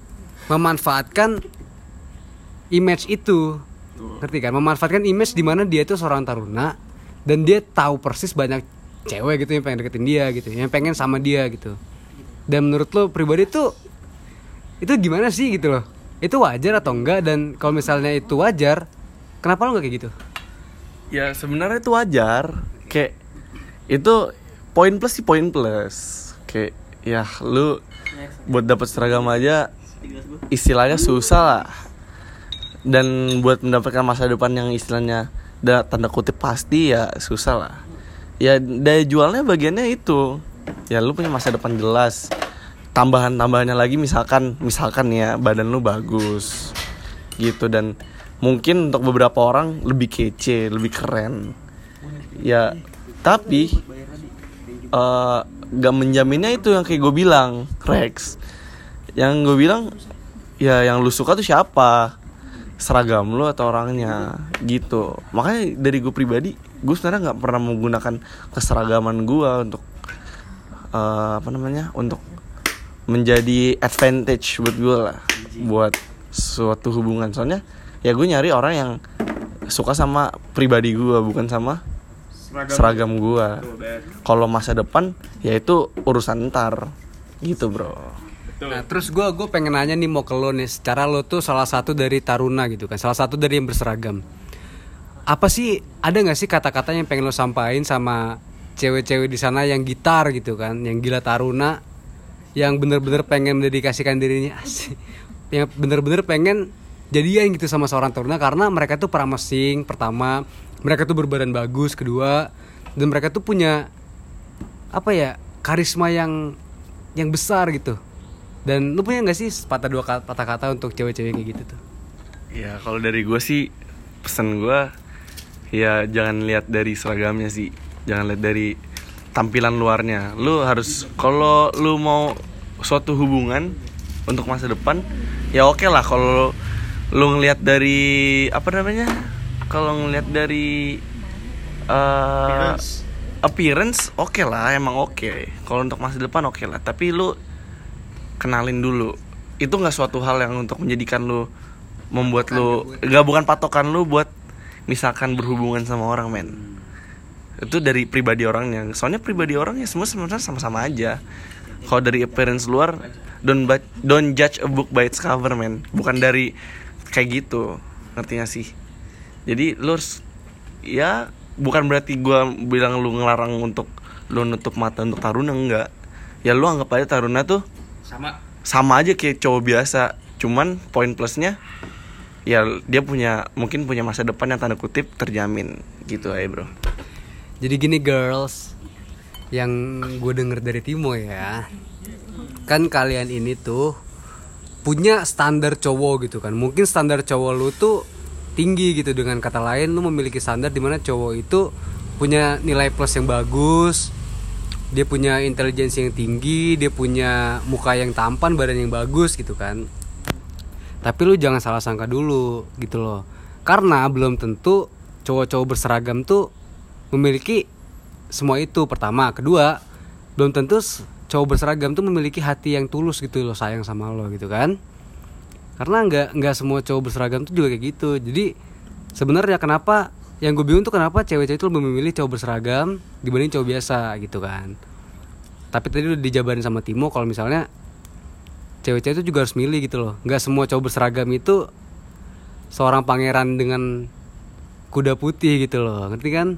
memanfaatkan image itu. Ngerti kan? Memanfaatkan image di mana dia itu seorang taruna dan dia tahu persis banyak cewek gitu yang pengen deketin dia gitu yang pengen sama dia gitu. Dan menurut lo pribadi tuh itu gimana sih gitu loh? Itu wajar atau enggak? Dan kalau misalnya itu wajar kenapa lo nggak kayak gitu ya sebenarnya itu wajar. Kayak itu poin plus sih poin plus. Kayak ya lu buat dapat seragam aja istilahnya susah lah. Dan buat mendapatkan masa depan yang istilahnya da, tanda kutip pasti ya susah lah. Ya daya jualnya bagiannya itu. Ya lu punya masa depan jelas. Tambahan tambahannya lagi misalkan misalkan ya badan lu bagus. Gitu dan mungkin untuk beberapa orang lebih kece lebih keren. Ya tapi eh gak menjaminnya itu yang kayak gue bilang Rex. Yang gue bilang ya yang lu suka tuh siapa? Seragam lu atau orangnya? Gitu. Makanya dari gue pribadi gue sebenarnya nggak pernah menggunakan keseragaman gue untuk eh, apa namanya untuk menjadi advantage buat gue lah. Buat suatu hubungan. Soalnya ya gue nyari orang yang suka sama pribadi gue bukan sama seragam gue kalau masa depan ya itu urusan ntar. Gitu bro. Nah, terus gue gue pengen nanya nih mau ke lo nih, secara lo tuh salah satu dari taruna gitu kan, salah satu dari yang berseragam. Apa sih ada nggak sih kata-kata yang pengen lo sampaikan sama cewek-cewek di sana yang gitar gitu kan, yang gila taruna, yang bener-bener pengen mendedikasikan dirinya, asik, yang bener-bener pengen jadian gitu sama seorang taruna karena mereka tuh promising pertama, mereka tuh berbadan bagus kedua, dan mereka tuh punya apa ya karisma yang yang besar gitu. Dan lu punya nggak sih patah dua kata, patah kata untuk cewek-cewek kayak gitu tuh? Ya kalau dari gue sih pesan gue ya jangan lihat dari seragamnya sih, jangan lihat dari tampilan luarnya. Lu harus kalau lu mau suatu hubungan untuk masa depan ya oke lah kalau lu ngelihat dari apa namanya? Kalau ngelihat dari eh, appearance. oke lah emang oke. Kalau untuk masa depan oke lah. Tapi lu kenalin dulu. Itu nggak suatu hal yang untuk menjadikan lu membuat lu nggak bukan patokan lu buat misalkan berhubungan sama orang men. Itu dari pribadi orangnya. Soalnya pribadi orangnya semua sebenarnya sama-sama aja. Kalau dari appearance luar don't don't judge a book by its cover man bukan dari kayak gitu. Ngerti gak sih? Jadi lu harus ya bukan berarti gua bilang lu ngelarang untuk lu nutup mata untuk taruna enggak. Ya lu anggap aja taruna tuh sama. sama aja kayak cowok biasa. Cuman poin plusnya ya dia punya mungkin punya masa depan yang tanda kutip terjamin. Gitu aja bro. Jadi gini girls, yang gue denger dari Timo ya, kan kalian ini tuh punya standar cowok gitu kan. Mungkin standar cowok lu tuh tinggi gitu dengan kata lain lu memiliki standar di mana cowok itu punya nilai plus yang bagus, dia punya intelijensi yang tinggi, dia punya muka yang tampan, badan yang bagus gitu kan. Tapi lu jangan salah sangka dulu gitu loh. Karena belum tentu cowok-cowok berseragam tuh memiliki semua itu pertama kedua belum tentu cowok berseragam tuh memiliki hati yang tulus gitu loh sayang sama lo gitu kan. Karena nggak nggak semua cowok berseragam tuh juga kayak gitu. Jadi sebenarnya kenapa yang gue bingung tuh kenapa cewek-cewek itu lebih memilih cowok berseragam dibanding cowok biasa gitu kan. Tapi tadi udah dijabarin sama Timo kalau misalnya cewek-cewek itu juga harus milih gitu loh. Nggak semua cowok berseragam itu seorang pangeran dengan kuda putih gitu loh. Ngerti kan?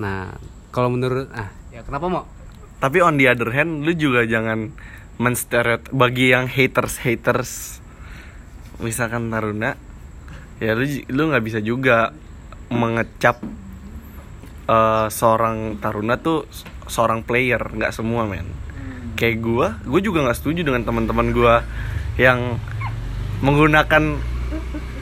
Nah kalau menurut ah ya kenapa mau tapi on the other hand lu juga jangan menstereot bagi yang haters haters. Misalkan taruna ya lu lu nggak bisa juga mengecap eh, seorang taruna tuh seorang player nggak semua men. Kayak gua gua juga nggak setuju dengan teman-teman gua yang menggunakan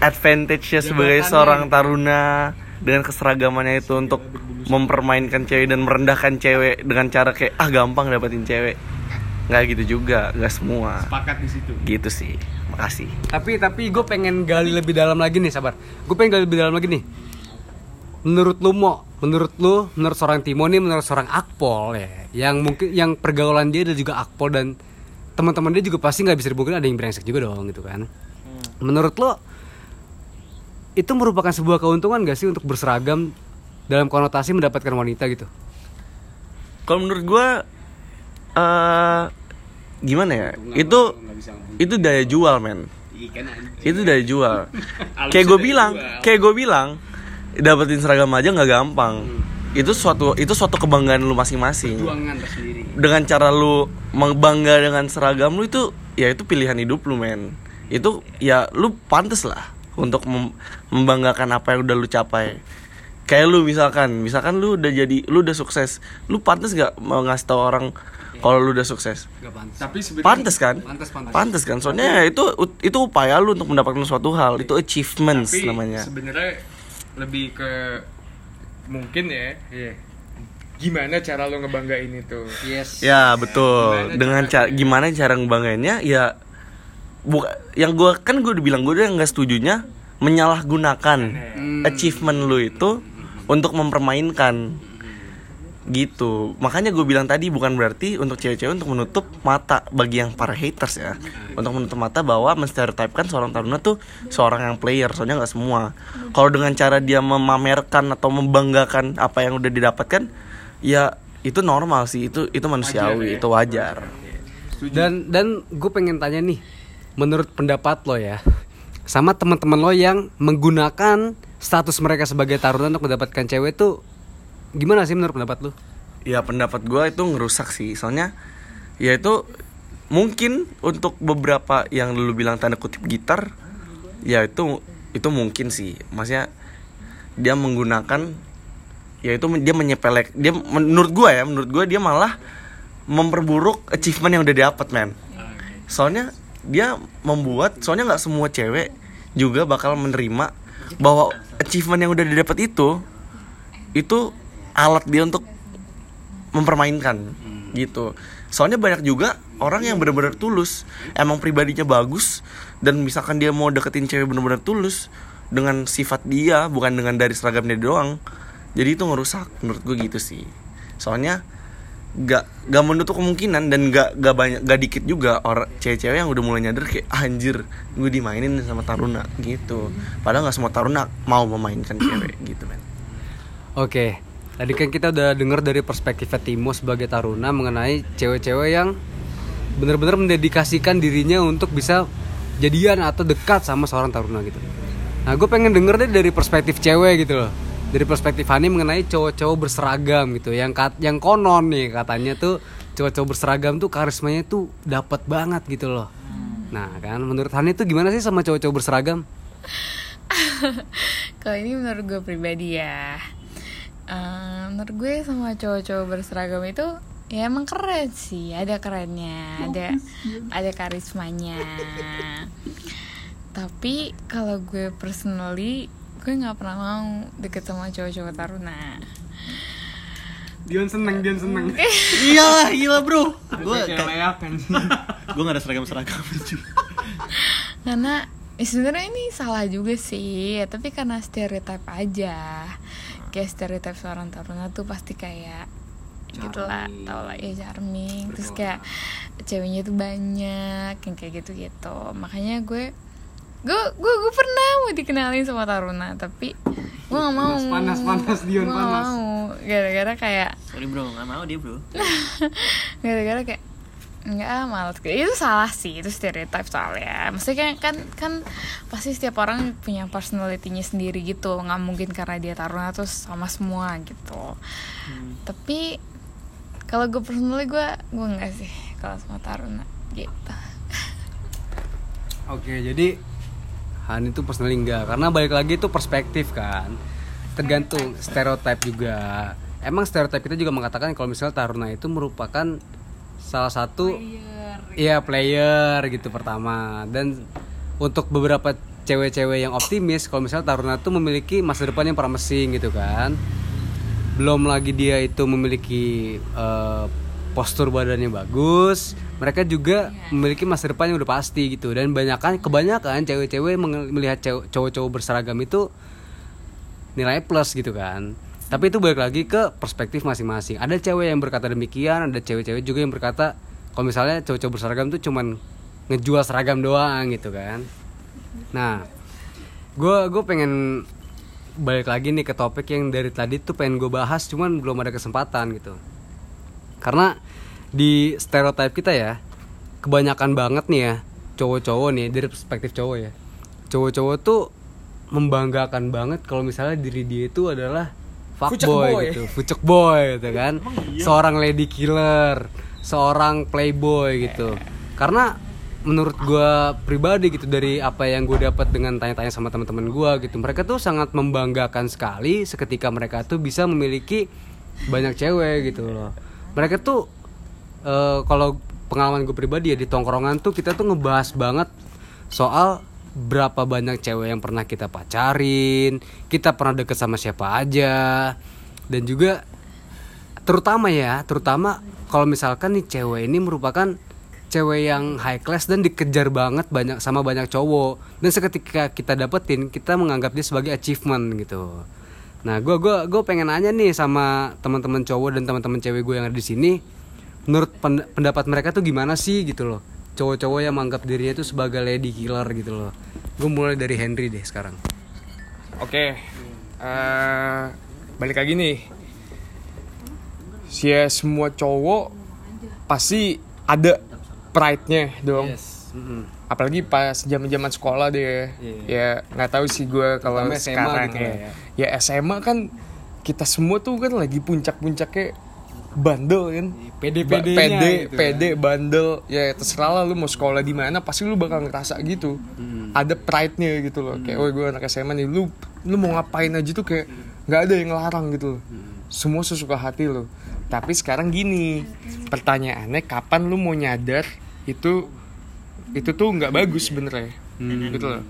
advantage-nya sebagai seorang taruna dengan keseragamannya itu untuk mempermainkan cewek dan merendahkan cewek dengan cara kayak ah gampang dapetin cewek. Nggak gitu juga nggak semua. Sepakat di situ. Gitu sih. Makasih. Tapi tapi gue pengen gali lebih dalam lagi nih sabar. Gue pengen gali lebih dalam lagi nih. Menurut lu mau menurut lu menurut seorang Timo nih menurut seorang Akpol ya yang mungkin yang pergaulan dia adalah juga Akpol dan teman-teman dia juga pasti nggak bisa dipungkiri ada yang brengsek juga dong gitu kan. Menurut lo itu merupakan sebuah keuntungan gak sih untuk berseragam dalam konotasi mendapatkan wanita gitu? Kalau menurut gua eh gimana ya? Itu itu daya jual men. Itu daya jual. Kayak gue bilang kayak gue bilang dapetin seragam aja nggak gampang. Itu suatu itu suatu kebanggaan lu masing-masing. Dengan cara lu membangga dengan seragam lu itu ya itu pilihan hidup lu men. Itu ya lu pantes lah untuk mem- membanggakan apa yang udah lu capai kayak lu misalkan misalkan lu udah jadi lu udah sukses lu pantes gak mau ngasih tau orang kalau lu udah sukses? Gak pantas. Tapi sebenarnya pantes kan? Pantes, pantes. pantes kan? Soalnya ya itu itu upaya lu untuk mendapatkan suatu hal. Itu achievements tapi namanya. sebenarnya lebih ke mungkin ya iya. gimana cara lo ngebanggain itu? Yes. Ya betul. Gimana dengan cara gimana cara ngebanggainnya? Ya buka yang gua kan gue udah bilang gue udah nggak setujunya menyalahgunakan achievement lu itu untuk mempermainkan. Gitu. Makanya gue bilang tadi bukan berarti untuk cewek-cewek untuk menutup mata bagi yang para haters ya. Untuk menutup mata bahwa menstereotipkan seorang taruna tuh seorang yang player soalnya nggak semua. Kalau dengan cara dia memamerkan atau membanggakan apa yang udah didapatkan ya itu normal sih. Itu itu manusiawi ya. itu wajar. Dan dan gue pengen tanya nih, menurut pendapat lo ya, sama teman-teman lo yang menggunakan status mereka sebagai taruna untuk mendapatkan cewek tuh gimana sih menurut pendapat lo? ya pendapat gue itu ngerusak sih. Soalnya ya itu mungkin untuk beberapa yang dulu bilang tanda kutip gitar ya itu itu mungkin sih. Maksudnya dia menggunakan ya itu dia menyepelek dia menurut gue ya menurut gue dia malah memperburuk achievement yang udah didapat men. Soalnya dia membuat soalnya nggak semua cewek juga bakal menerima bahwa achievement yang udah didapat itu itu alat dia untuk mempermainkan gitu. Soalnya banyak juga orang yang benar-benar tulus emang pribadinya bagus dan misalkan dia mau deketin cewek benar-benar tulus dengan sifat dia bukan dengan dari seragamnya doang jadi itu ngerusak menurut gue gitu sih. Soalnya gak gak menutup kemungkinan dan gak gak banyak gak dikit juga orang cewek-cewek yang udah mulai nyadar kayak "Ah, anjir gue dimainin sama taruna gitu padahal nggak semua taruna mau memainkan cewek gitu men Oke, tadi kan kita udah denger dari perspektifnya Timo sebagai taruna mengenai cewek-cewek yang benar-benar mendedikasikan dirinya untuk bisa jadian atau dekat sama seorang taruna gitu. Nah, gue pengen denger deh dari perspektif cewek gitu loh. Dari perspektif Hani mengenai cowok-cowok berseragam gitu, yang kat, yang konon nih katanya tuh cowok-cowok berseragam tuh karismanya tuh dapat banget gitu loh. Nah, kan menurut Hani tuh gimana sih sama cowok-cowok berseragam? Kalau ini menurut gue pribadi ya Eh, Menurut gue sama cowok-cowok berseragam itu Ya emang keren sih. Ada kerennya Ada ada karismanya. Tapi kalau gue personally Gue nggak pernah mau deket sama cowok-cowok taruna. Dion seneng, Dion seneng. Iya gila bro. Gue kan. gue gak ada seragam-seragam karena ya sebenarnya ini salah juga sih. Ya, tapi karena stereotip aja. Kayak stereotip seorang taruna tuh pasti kayak gitulah tau lah ya charming. Terus kayak ceweknya tuh banyak yang kayak gitu gitu makanya gue gue gue gue pernah mau dikenalin sama taruna tapi gue gak mau. Panas, panas, Dion, nggak panas. mau. Gara-gara kayak Sorry bro gak mau dia bro. Gara-gara kayak Enggak ah males. Itu salah sih itu stereotype soalnya. Maksudnya kan kan kan pasti setiap orang punya personality-nya sendiri gitu. Nggak mungkin karena dia taruna terus sama semua gitu. Tapi kalau gue personally gue gue enggak sih kalau sama taruna gitu. Oke, jadi Han itu personally enggak karena balik lagi itu perspektif kan. Tergantung stereotip juga. Emang stereotip kita juga mengatakan kalau misalnya Taruna itu merupakan salah satu Iya player gitu pertama dan untuk beberapa cewek-cewek yang optimis kalau misalnya Taruna tuh memiliki masa depan yang promising gitu kan belum lagi dia itu memiliki eh, postur badannya bagus mereka juga memiliki masa depan yang udah pasti gitu. Dan banyakan kebanyakan cewek-cewek melihat cowok-cowok berseragam itu nilai plus gitu kan. Tapi itu balik lagi ke perspektif masing-masing. Ada cewek yang berkata demikian ada cewek-cewek juga yang berkata kalau misalnya cowok-cowok berseragam tuh cuman ngejual seragam doang gitu kan. Nah gue gue pengen balik lagi nih ke topik yang dari tadi tuh pengen gue bahas cuman belum ada kesempatan gitu. Karena di stereotip kita ya kebanyakan banget nih ya cowok-cowok nih dari perspektif cowok ya. Cowok-cowok tuh membanggakan banget kalau misalnya diri dia itu adalah fuckboy boy. gitu fucek boy gitu kan. Seorang lady killer seorang playboy gitu. Karena menurut gua pribadi gitu dari apa yang gue dapat dengan tanya-tanya sama teman-teman gua gitu mereka tuh sangat membanggakan sekali seketika mereka tuh bisa memiliki banyak cewek gitu loh. Mereka tuh eh, kalau pengalaman gue pribadi ya di tongkrongan tuh kita tuh ngebahas banget soal berapa banyak cewek yang pernah kita pacarin kita pernah deket sama siapa aja dan juga terutama ya terutama kalau misalkan nih cewek ini merupakan cewek yang high class dan dikejar banget banyak sama banyak cowok. Dan seketika kita dapetin kita menganggap dia sebagai achievement gitu. Nah gue gua gue pengen nanya nih sama teman-teman cowok dan teman-teman cewek gue yang ada di sini menurut pen- pendapat mereka tuh gimana sih gitu loh cowok-cowok yang menganggap dirinya itu sebagai lady killer gitu loh gue mulai dari Henry deh sekarang Oke, eh, balik lagi nih. Ya semua cowok pasti ada pride-nya dong. Mm-mm. Apalagi pas zaman-zaman sekolah deh. Iya. Ya nggak tahu sih gue kalau SMA sekarang gitu ya. ya. Ya SMA kan kita semua tuh kan lagi puncak-puncaknya bandel kan. PD-PD-nya Ba- PD, gitu PD, bandel. Ya terserah lah lu mau sekolah di mana pasti lu bakal ngerasa gitu. Hmm. Ada pride-nya gitu loh. Kayak, oh gue anak SMA nih, lu lu mau ngapain aja tuh kayak nggak ada yang ngelarang gitu loh. Hmm. Semua sesuka hati lo. Tapi sekarang gini, pertanyaannya kapan lu mau nyadar itu itu tuh nggak bagus sebenarnya. Hmm. Gitu loh.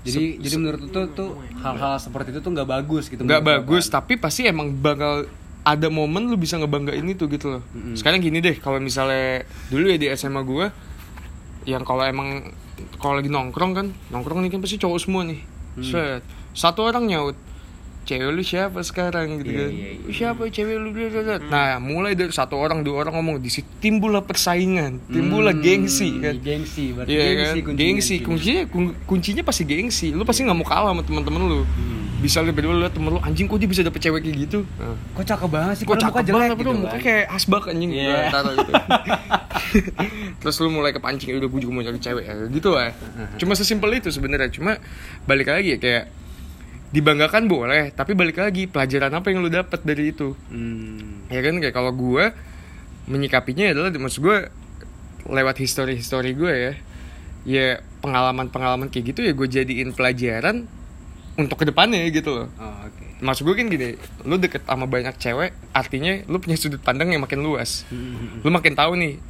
jadi jadi menurut lu tuh tuh hal-hal seperti itu tuh nggak bagus gitu nggak bagus kan? tapi pasti emang bakal ada momen lu bisa ngebanggain itu gitu loh sekarang gini deh kalau misalnya dulu ya di SMA gue yang kalau emang kalau lagi nongkrong kan nongkrong nih kan pasti cowok semua nih Hmm. Set. satu orang nyaut cewek lu siapa sekarang gitu Iya, kan iya, iya. "Lu siapa cewek lu bla, bla, bla." nah mulai dari satu orang dua orang ngomong di situ timbullah persaingan timbullah Hmm, gengsi kan gengsi berarti Iya gengsi kan? kuncinya Gengsi, kuncinya kun- kuncinya pasti gengsi. Lu pasti nggak mau kalah sama teman-teman lu. Hmm. Bisa lu berdua liat temen lu anjing kok dia bisa dapet cewek kayak gitu. Nah. kok cakep banget sih Kok cakep banget bro, gitu muka kan. kayak asbak anjing Iya. Taruh gitu. Terus lu mulai kepancing udah gue juga mau cari cewek ya, gitu lah. Cuma sesimpel itu sebenarnya. Cuma balik lagi ya kayak dibanggakan boleh, tapi balik lagi pelajaran apa yang lu dapat dari itu. Hmm. Ya kan kayak kalau gue menyikapinya adalah maksud gue lewat history-history gue ya. Ya pengalaman-pengalaman kayak gitu ya gue jadiin pelajaran untuk ke depannya gitu loh. Oh, oke. Maksud gue kan gini, lu deket sama banyak cewek, artinya lu punya sudut pandang yang makin luas. Hmm. Lu makin tahu nih,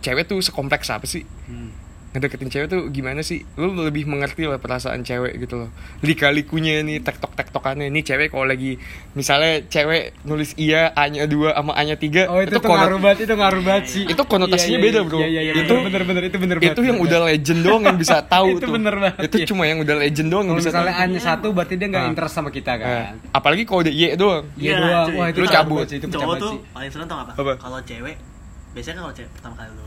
cewek tuh sekompleks apa sih? Hmm. Ngedeketin cewek tuh gimana sih? Lu lebih mengerti lah perasaan cewek gitu loh. Lika-likunya nih, tektok-tektokannya. Nih cewek kalau lagi, misalnya cewek nulis iya, A-nya 2 sama A-nya 3. Oh itu, tuh ngaruh banget, itu ngaruh banget sih. Itu konotasinya Iya, iya, beda, bro. Iya, iya, iya, Itu- bener, bener, itu bener banget. itu yang udah legend doang yang bisa tahu Itu tuh. bener banget, Itu iya. cuma yang udah legend doang yang bisa misalnya tahu. A-nya satu berarti dia nggak Ah. interest sama kita Eh, kan. apalagi kalau udah Y doang. Iya Iya, doang. Wah, itu Lu cabut. itu cowok tuh sih. paling seneng tau apa? Apa? Kalau cewek, biasanya kan kalau cewek pertama kali lu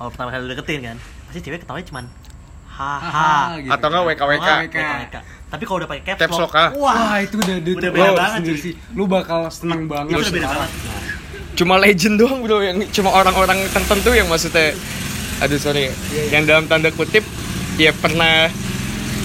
kalau pertama kali deketin kan, pasti cewek ketawanya cuman Haha, gitu. Atau enggak WKWK. WKWK. Tapi kalau udah pakai caps, Caps lock, ah. Wah, itu udah Udah beda lu banget, sendiri sih. Lu bakal seneng banget. Itu udah beda banget. cuma legend doang bro yang cuma orang-orang tertentu yang maksudnya aduh sorry ya, yang dalam tanda kutip ya pernah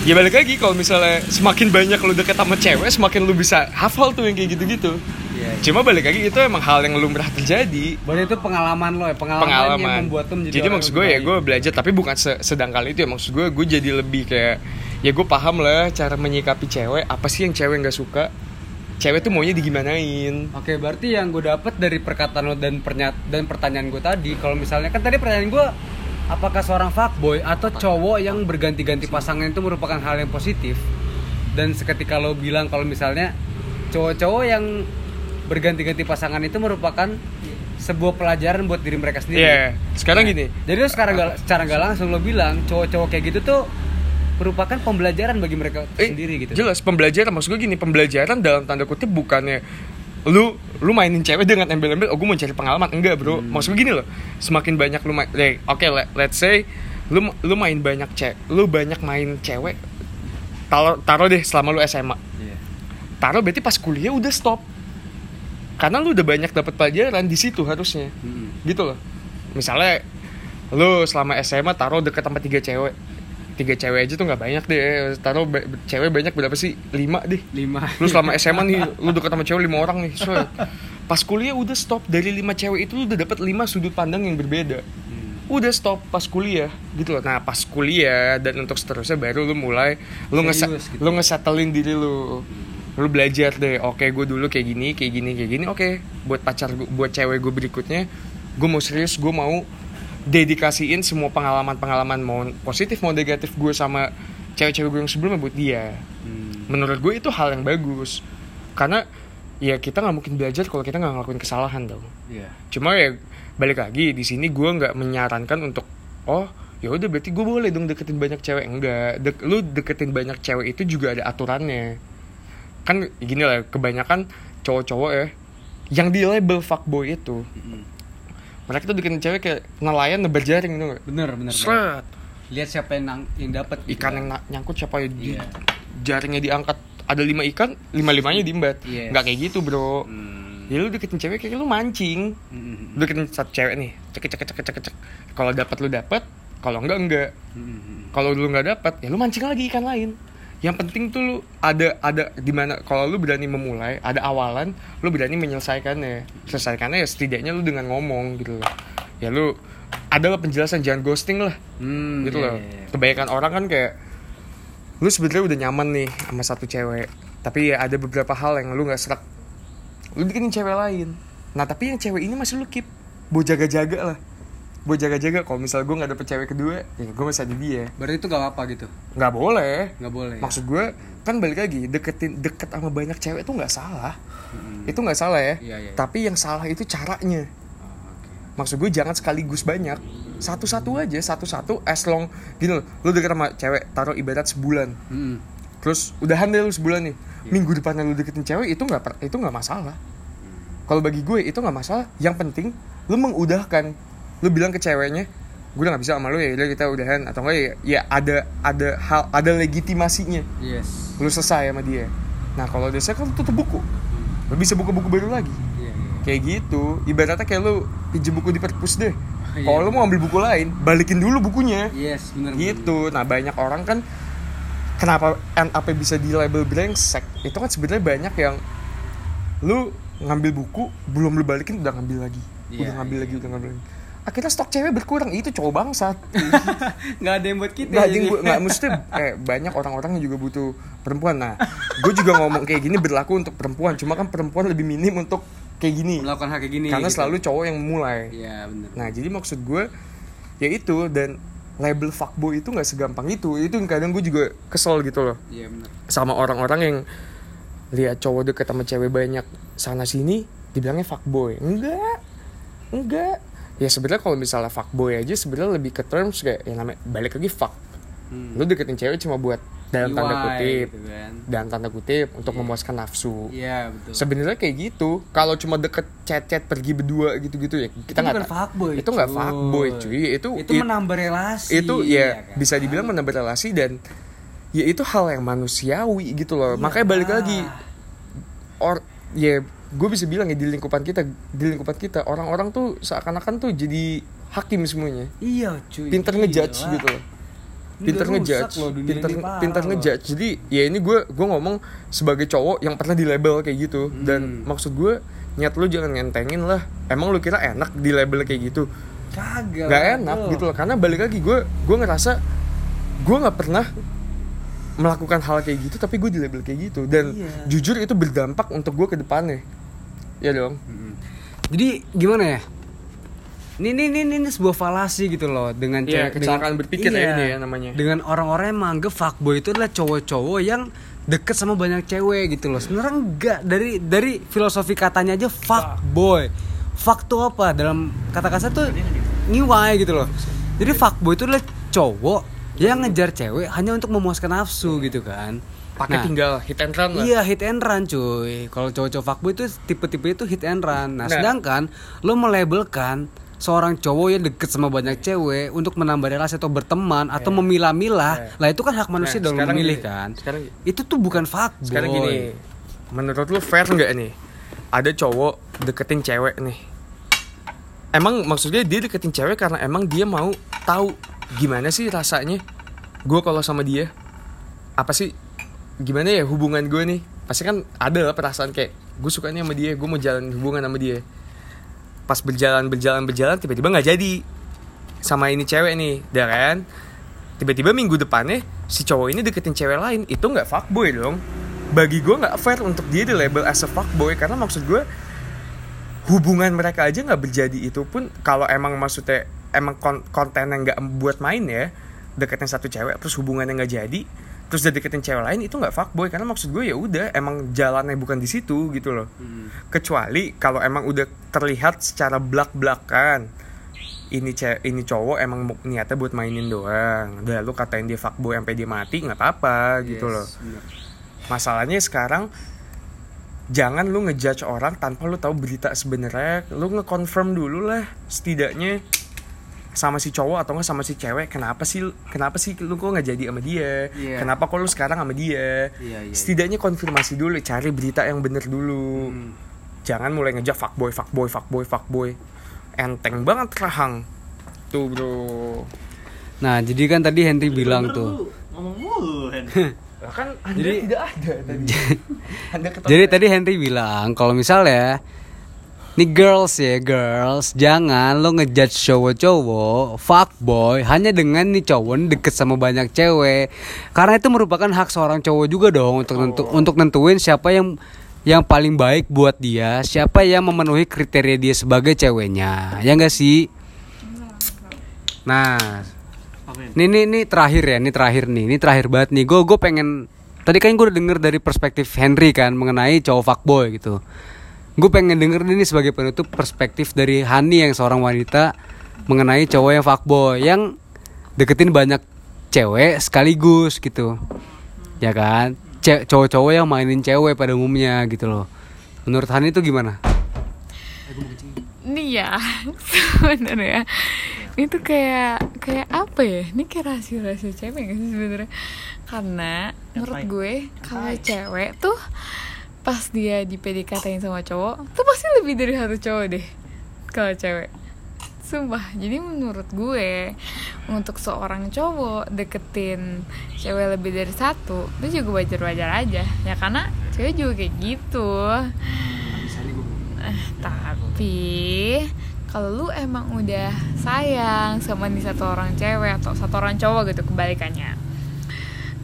ya balik lagi kalau misalnya semakin banyak lu deket sama cewek semakin lu bisa hafal tuh yang kayak gitu-gitu Iya, iya. cuma balik lagi itu emang hal yang lumrah terjadi. Berarti itu pengalaman lo ya, pengalaman, yang pengalaman. membuat lo menjadi jadi maksud yang gue ya gue belajar tapi bukan se- sedang kali itu ya maksud gue gue jadi lebih kayak ya gue paham lah cara menyikapi cewek apa sih yang cewek nggak suka? Cewek tuh maunya digimanain. Oke, berarti yang gue dapet dari perkataan lo dan pernyat dan pertanyaan gue tadi, kalau misalnya kan tadi pertanyaan gue, apakah seorang fuckboy atau cowok yang berganti-ganti pasangan itu merupakan hal yang positif? Dan seketika lo bilang kalau misalnya cowok-cowok yang berganti-ganti pasangan itu merupakan sebuah pelajaran buat diri mereka sendiri. Iya, sekarang gini. Jadi lo sekarang gak, secara nggak langsung lo bilang cowok-cowok kayak gitu tuh merupakan pembelajaran bagi mereka Eh, sendiri gitu. Jelas pembelajaran maksud gue gini, pembelajaran dalam tanda kutip bukannya lu lu mainin cewek dengan embel-embel oh gue mau cari pengalaman enggak bro Hmm. maksud gue gini loh semakin banyak lu main eh, oke let, let's say lu lu main banyak cewek lu banyak main cewek taruh taruh deh selama lu SMA Iya. taruh berarti pas kuliah udah stop karena lu udah banyak dapat pelajaran di situ harusnya. Mm-mm. gitu loh. Misalnya lu selama SMA taruh deket sama tiga cewek. Tiga cewek aja tuh nggak banyak deh. Taruh ba- cewek banyak berapa sih? Lima deh. Lima. lu selama SMA nih lu deket sama cewek lima orang nih so, pas kuliah udah stop. Dari lima cewek itu lu udah dapat lima sudut pandang yang berbeda. Hmm. udah stop pas kuliah gitu loh. Nah pas kuliah dan untuk seterusnya baru lu mulai lu nge Serius gitu. lu ngesetelin diri lu lu belajar deh oke gue dulu kayak gini kayak gini kayak gini oke buat pacar gua, buat cewek gue berikutnya gue mau serius gue mau dedikasiin semua pengalaman-pengalaman mau positif mau negatif gue sama cewek-cewek gue yang sebelumnya buat dia. Hmm. menurut gue itu hal yang bagus. Karena ya kita nggak mungkin belajar kalau kita nggak ngelakuin kesalahan dong Iya. cuma ya balik lagi di sini gue nggak menyarankan untuk oh ya udah berarti gue boleh dong deketin banyak cewek. Enggak Dek, lu deketin banyak cewek itu juga ada aturannya kan gini lah kebanyakan cowok-cowok ya yang di label fuckboy itu Mm-mm. mereka tuh deketin cewek kayak nelayan nebar jaring gitu Bener bener. Seret. Lihat siapa yang nang- yang dapat ikan yang na- nyangkut siapa ya di- Iya. jaringnya diangkat ada lima ikan lima limanya diembat Yes. nggak kayak gitu bro Hmm. ya lu deketin cewek kayak lu mancing Hmm. lu deketin satu cewek nih cek cek cek cek cek kalau dapat lu dapat kalau enggak enggak Hmm. kalau lu nggak dapat ya lu mancing lagi ikan lain yang penting tuh lu ada ada di mana kalau lu berani memulai ada awalan lu berani menyelesaikannya. Selesaikannya ya setidaknya lu dengan ngomong gitu loh. Ya lu adalah penjelasan jangan ghosting lah. Hmm, gitu iya, loh. iya, iya. kebanyakan orang kan kayak lu sebenarnya udah nyaman nih sama satu cewek tapi ya ada beberapa hal yang lu nggak serak. Lu deketin cewek lain. Nah tapi yang cewek ini masih lu keep. Mau jaga-jaga lah buat jaga-jaga kalau misal gue nggak dapet cewek kedua ya gue masih ada dia. Berarti itu gak apa-apa gitu? Nggak boleh. Nggak boleh ya? maksud gue kan balik lagi deketin deket sama banyak cewek itu nggak salah. Itu nggak salah ya. Iya, iya, iya. tapi yang salah itu caranya. Oh, oke. maksud gue jangan sekaligus banyak. Satu-satu aja satu-satu as long gini loh lu deket sama cewek taruh ibarat sebulan. Mm-mm. terus udahan deh lu sebulan nih. Minggu depannya lu deketin cewek itu nggak itu nggak masalah. Kalau bagi gue itu nggak masalah. Yang penting lu mengudahkan lu bilang ke ceweknya gue udah nggak bisa sama lu ya udah kita udahan. Atau enggak ya, ya ada ada hal ada legitimasinya. Yes. Lu selesai sama dia. Nah kalau selesai kan tutup buku. Lu bisa buka buku baru lagi. Iya, iya. kayak gitu. Ibaratnya kayak lu pinjem buku di perpus deh. Iya. kalau lu mau ambil buku lain balikin dulu bukunya. Yes bener gitu. Nah banyak orang kan kenapa NAP bisa di label brengsek? Itu kan sebenarnya banyak yang lu ngambil buku belum lu balikin udah ngambil lagi. Iya, udah ngambil iya. lagi udah ngambil lagi akhirnya stok cewek berkurang. Itu cowok bangsat. Nggak ada yang buat kita nggak jadi. ding nggak maksudnya eh, banyak orang-orang yang juga butuh perempuan. Nah gue juga ngomong kayak gini berlaku untuk perempuan. Cuma kan perempuan lebih minim untuk kayak gini. Melakukan hal kayak gini karena gitu. selalu cowok yang memulai iya bener. Nah jadi maksud gue ya itu dan label fuckboy itu nggak segampang itu. Itu yang kadang gue juga kesel gitu loh. Iya bener. Sama orang-orang yang lihat cowok deket sama cewek banyak sana sini dibilangnya fuckboy. Enggak. Enggak ya sebenarnya kalau misalnya fuckboy aja sebenarnya lebih ke terms kayak yang namanya balik lagi fuck. Hmm. lu deketin cewek cuma buat dalam tanda kutip gitu kan. dalam tanda kutip untuk memuaskan nafsu. Iya betul. Sebenarnya kayak gitu. Kalau cuma deket chat-chat pergi berdua gitu-gitu ya kita nggak fuckboy itu nggak fuckboy cuy. Itu itu it- menambah relasi itu ya iya kan? bisa dibilang menambah relasi dan ya itu hal yang manusiawi gitu loh. Makanya balik lagi or ya gue bisa bilang ya di lingkupan kita di lingkupan kita orang-orang tuh seakan-akan tuh jadi hakim semuanya. Iya cuy. Pinter gila. ngejudge gitu loh. Pinter ngejudge. loh, pinter pinter loh. ngejudge. Jadi ya ini gue gue ngomong sebagai cowok yang pernah di label kayak gitu. Hmm. dan maksud gue niat lu jangan ngentengin lah. Emang lu kira enak di label kayak gitu? Kagak. Gak enak bro. gitu loh. Karena balik lagi gue gue ngerasa gue nggak pernah melakukan hal kayak gitu tapi gue di label kayak gitu. Dan Iya. jujur itu berdampak untuk gue ke depannya ya dong. Jadi gimana ya? Ini ini ini, ini sebuah falasi gitu loh dengan Iya, cewek- kecelakaan dengan- berpikir ya iya, ini ya namanya. dengan orang-orang yang menganggap fuckboy itu adalah cowok-cowok yang deket sama banyak cewek gitu loh. Sebenarnya enggak. Dari dari filosofi katanya aja fuckboy. Fuck tuh apa? Dalam kata kasar tuh ngiwai gitu loh. Jadi fuckboy itu adalah cowok yang ngejar cewek hanya untuk memuaskan nafsu gitu kan pakai Nah, tinggal hit and run lah Iya hit and run cuy. Kalau cowok-cowok fuckboy itu tipe-tipe itu hit and run. Nah, Nah. sedangkan lo melabelkan seorang cowok yang deket sama banyak cewek untuk menambah relasi atau berteman atau memilah-milah, lah itu kan hak manusia Nah, dalam memilih gini, kan. sekarang. Itu tuh bukan fuckboy. sekarang gini menurut lu fair nggak nih ada cowok deketin cewek nih emang maksudnya dia deketin cewek karena emang dia mau tahu gimana sih rasanya gue kalau sama dia apa sih gimana ya hubungan gue nih? Pasti kan ada lah perasaan kayak gue sukanya sama dia gue mau jalan hubungan sama dia. Pas berjalan berjalan berjalan tiba-tiba nggak jadi sama ini cewek nih ya kan? Tiba-tiba minggu depannya si cowok ini deketin cewek lain itu nggak fuckboy dong. Bagi gue nggak fair untuk dia di label as a fuckboy karena maksud gue hubungan mereka aja nggak berjadi itu pun kalau emang maksudnya emang kon konten yang nggak buat main ya deketin satu cewek terus hubungannya nggak jadi terus dia deketin cewek lain itu nggak fuckboy. Karena maksud gue ya udah emang jalannya bukan di situ gitu loh. Kecuali kalau emang udah terlihat secara belak belakan ini ce ini cowok emang niatnya buat mainin doang. Udah lu katain dia fuckboy sampai dia mati nggak apa-apa gitu loh. masalahnya sekarang jangan lu ngejudge orang tanpa lu tahu berita sebenarnya. Lu ngeconfirm dulu lah setidaknya sama si cowok atau nggak sama si cewek kenapa sih kenapa sih lu kok nggak jadi sama dia? Iya. kenapa kok lu sekarang sama dia? Iya, iya, setidaknya konfirmasi dulu cari berita yang bener dulu. Jangan mulai ngejak fuckboy fuckboy fuckboy fuckboy enteng banget rahang. Tuh bro. Nah, jadi kan tadi Henry bilang Bener tuh. ngomong mulu kan anda Jadi- tidak ada tadi. Anda Jadi tadi Henry bilang kalau misalnya nih girls ya girls. Jangan lo ngejudge cowok-cowok fuckboy hanya dengan nih cowok nih deket sama banyak cewek. Karena itu merupakan hak seorang cowok juga dong untuk nentu untuk nentuin siapa yang yang paling baik buat dia siapa yang memenuhi kriteria dia sebagai ceweknya. Ya enggak sih? Nah, ini ini ini terakhir ya, ini terakhir nih, ini terakhir banget nih. Gue gue pengen tadi kan gue udah denger dari perspektif Henry kan mengenai cowok fuckboy gitu. Gue pengen denger ini sebagai penutup perspektif dari Hani yang seorang wanita mengenai cowok yang fuckboy yang deketin banyak cewek sekaligus gitu. Ya kan? Ce- Cowok-cowok yang mainin cewek pada umumnya gitu loh. Menurut Hani itu gimana? Ini ya sebenarnya itu kayak kayak apa ya? Ini kayak rahasia-rahasia cewek gak sih sebenarnya? Karena menurut gue kalau cewek tuh pas dia di PDKT sama cowok tuh pasti lebih dari satu cowok deh kalau cewek. Sumpah, jadi menurut gue untuk seorang cowok deketin cewek lebih dari satu itu juga wajar-wajar aja ya karena cewek juga kayak gitu. Eh, tapi kalau lu emang udah sayang sama nih satu orang cewek atau satu orang cowok gitu kebalikannya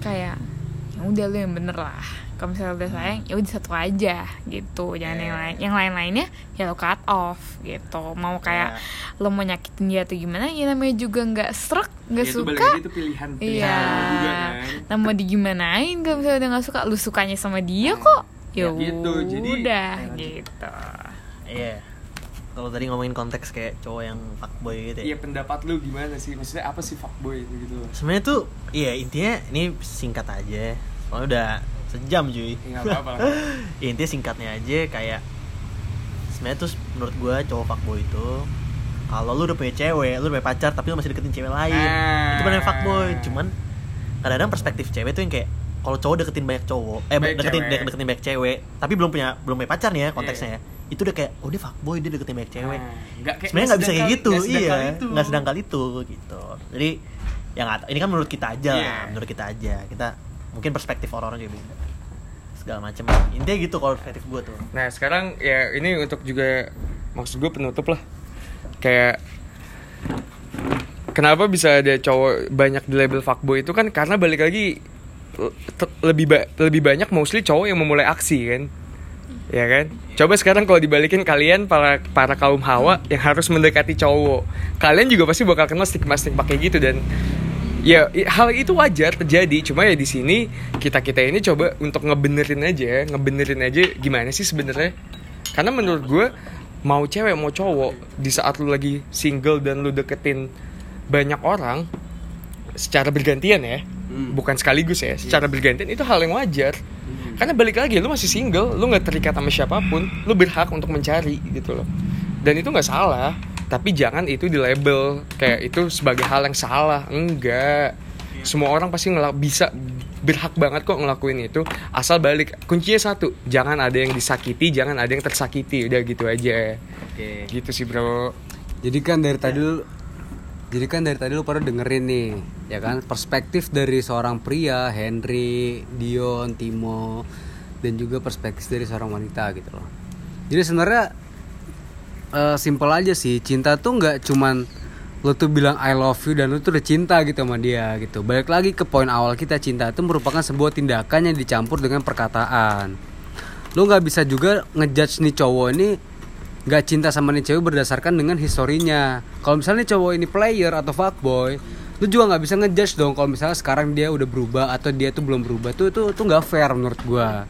kayak ya udah lu yang bener lah kalau misalnya udah sayang ya udah satu aja gitu jangan yang lain yang lain lainnya ya lo cut off gitu mau kayak lo mau nyakitin dia atau gimana ya namanya juga nggak serak nggak suka pilihan Iya. Nah mau digimanain kalau misalnya udah gak suka Lu sukanya sama dia kok Ya, Ya gitu, jadi- udah gitu Iya. Kalau tadi ngomongin konteks kayak cowok yang fuckboy gitu ya. Iya pendapat lu gimana sih? Maksudnya apa sih fuckboy itu gitu? Sebenarnya tuh iya intinya ini singkat aja. Soalnya udah sejam cuy. Ya, nggak apa-apa. ya, intinya singkatnya aja kayak sebenarnya tuh menurut gua cowok fuckboy itu kalau lu udah punya cewek, lu udah punya pacar tapi lu masih deketin cewek lain. Ah. Itu benar fuckboy. Cuman kadang-kadang perspektif cewek tuh yang kayak kalau cowok deketin banyak cowok, eh Banyak deketin cewek. deketin banyak cewek, tapi belum punya belum punya pacar nih ya konteksnya ya. Itu udah kayak oh dia fuckboy dia deketin banyak cewek. Nah, Sebenarnya nggak bisa kayak gitu, sedangkal iya, itu. nggak sedangkal itu gitu. Jadi yang ini kan menurut kita aja lah, Iya. menurut kita aja. Kita mungkin perspektif orang-orang juga beda. Segala macam. Intinya gitu kalau perspektif gue tuh. Nah sekarang ya ini untuk juga maksud gue penutup lah kayak kenapa bisa ada cowok banyak di label fuckboy itu kan karena balik lagi lebih ba- lebih banyak mostly cowok yang memulai aksi kan ya kan coba sekarang kalau dibalikin kalian para para kaum hawa yang harus mendekati cowok kalian juga pasti bakal kenal stigma stigma kayak gitu dan ya hal itu wajar terjadi. Cuma ya di sini kita kita ini coba untuk ngebenerin aja ngebenerin aja gimana sih sebenarnya. Karena menurut gue mau cewek mau cowok di saat lu lagi single dan lu deketin banyak orang secara bergantian ya bukan sekaligus ya secara bergantian itu hal yang wajar. Karena balik lagi lu masih single lu nggak terikat sama siapa pun lu berhak untuk mencari gitu loh. Dan itu nggak salah tapi jangan itu di label kayak itu sebagai hal yang salah. Enggak. Semua orang pasti ngelak bisa berhak banget kok ngelakuin itu. Asal balik. Kuncinya satu jangan ada yang disakiti jangan ada yang tersakiti. Udah gitu aja. Oke. gitu sih bro. Jadi kan dari tadi lu jadi kan dari tadi lu pada dengerin nih, ya kan? Perspektif dari seorang pria, Henry, Dion, Timo, dan juga perspektif dari seorang wanita gitu loh. Jadi sebenarnya eh, simple aja sih, cinta tuh nggak cuman lu tuh bilang I love you dan lu tuh udah cinta gitu sama dia gitu. Balik lagi ke poin awal kita cinta itu merupakan sebuah tindakan yang dicampur dengan perkataan. Lu nggak bisa juga ngejudge nih cowok ini nggak cinta sama nih cewek berdasarkan dengan historinya. Kalau misalnya cowok ini player atau fuckboy, lu juga nggak bisa ngejudge dong kalau misalnya sekarang dia udah berubah atau dia tuh belum berubah tuh itu tuh nggak fair menurut gua.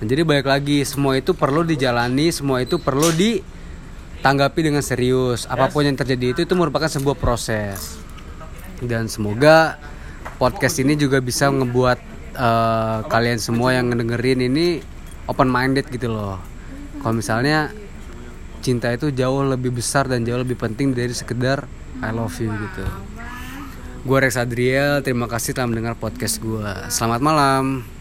Nah, jadi balik lagi semua itu perlu dijalani, semua itu perlu ditanggapi dengan serius. Apa pun yang terjadi itu itu merupakan sebuah proses. Dan semoga podcast ini juga bisa ngebuat eh, kalian semua yang ngedengerin ini open minded gitu loh. Kalau misalnya cinta itu jauh lebih besar dan jauh lebih penting dari sekedar I love you gitu. Gue Rex Adriel, terima kasih telah mendengar podcast gue. Selamat malam.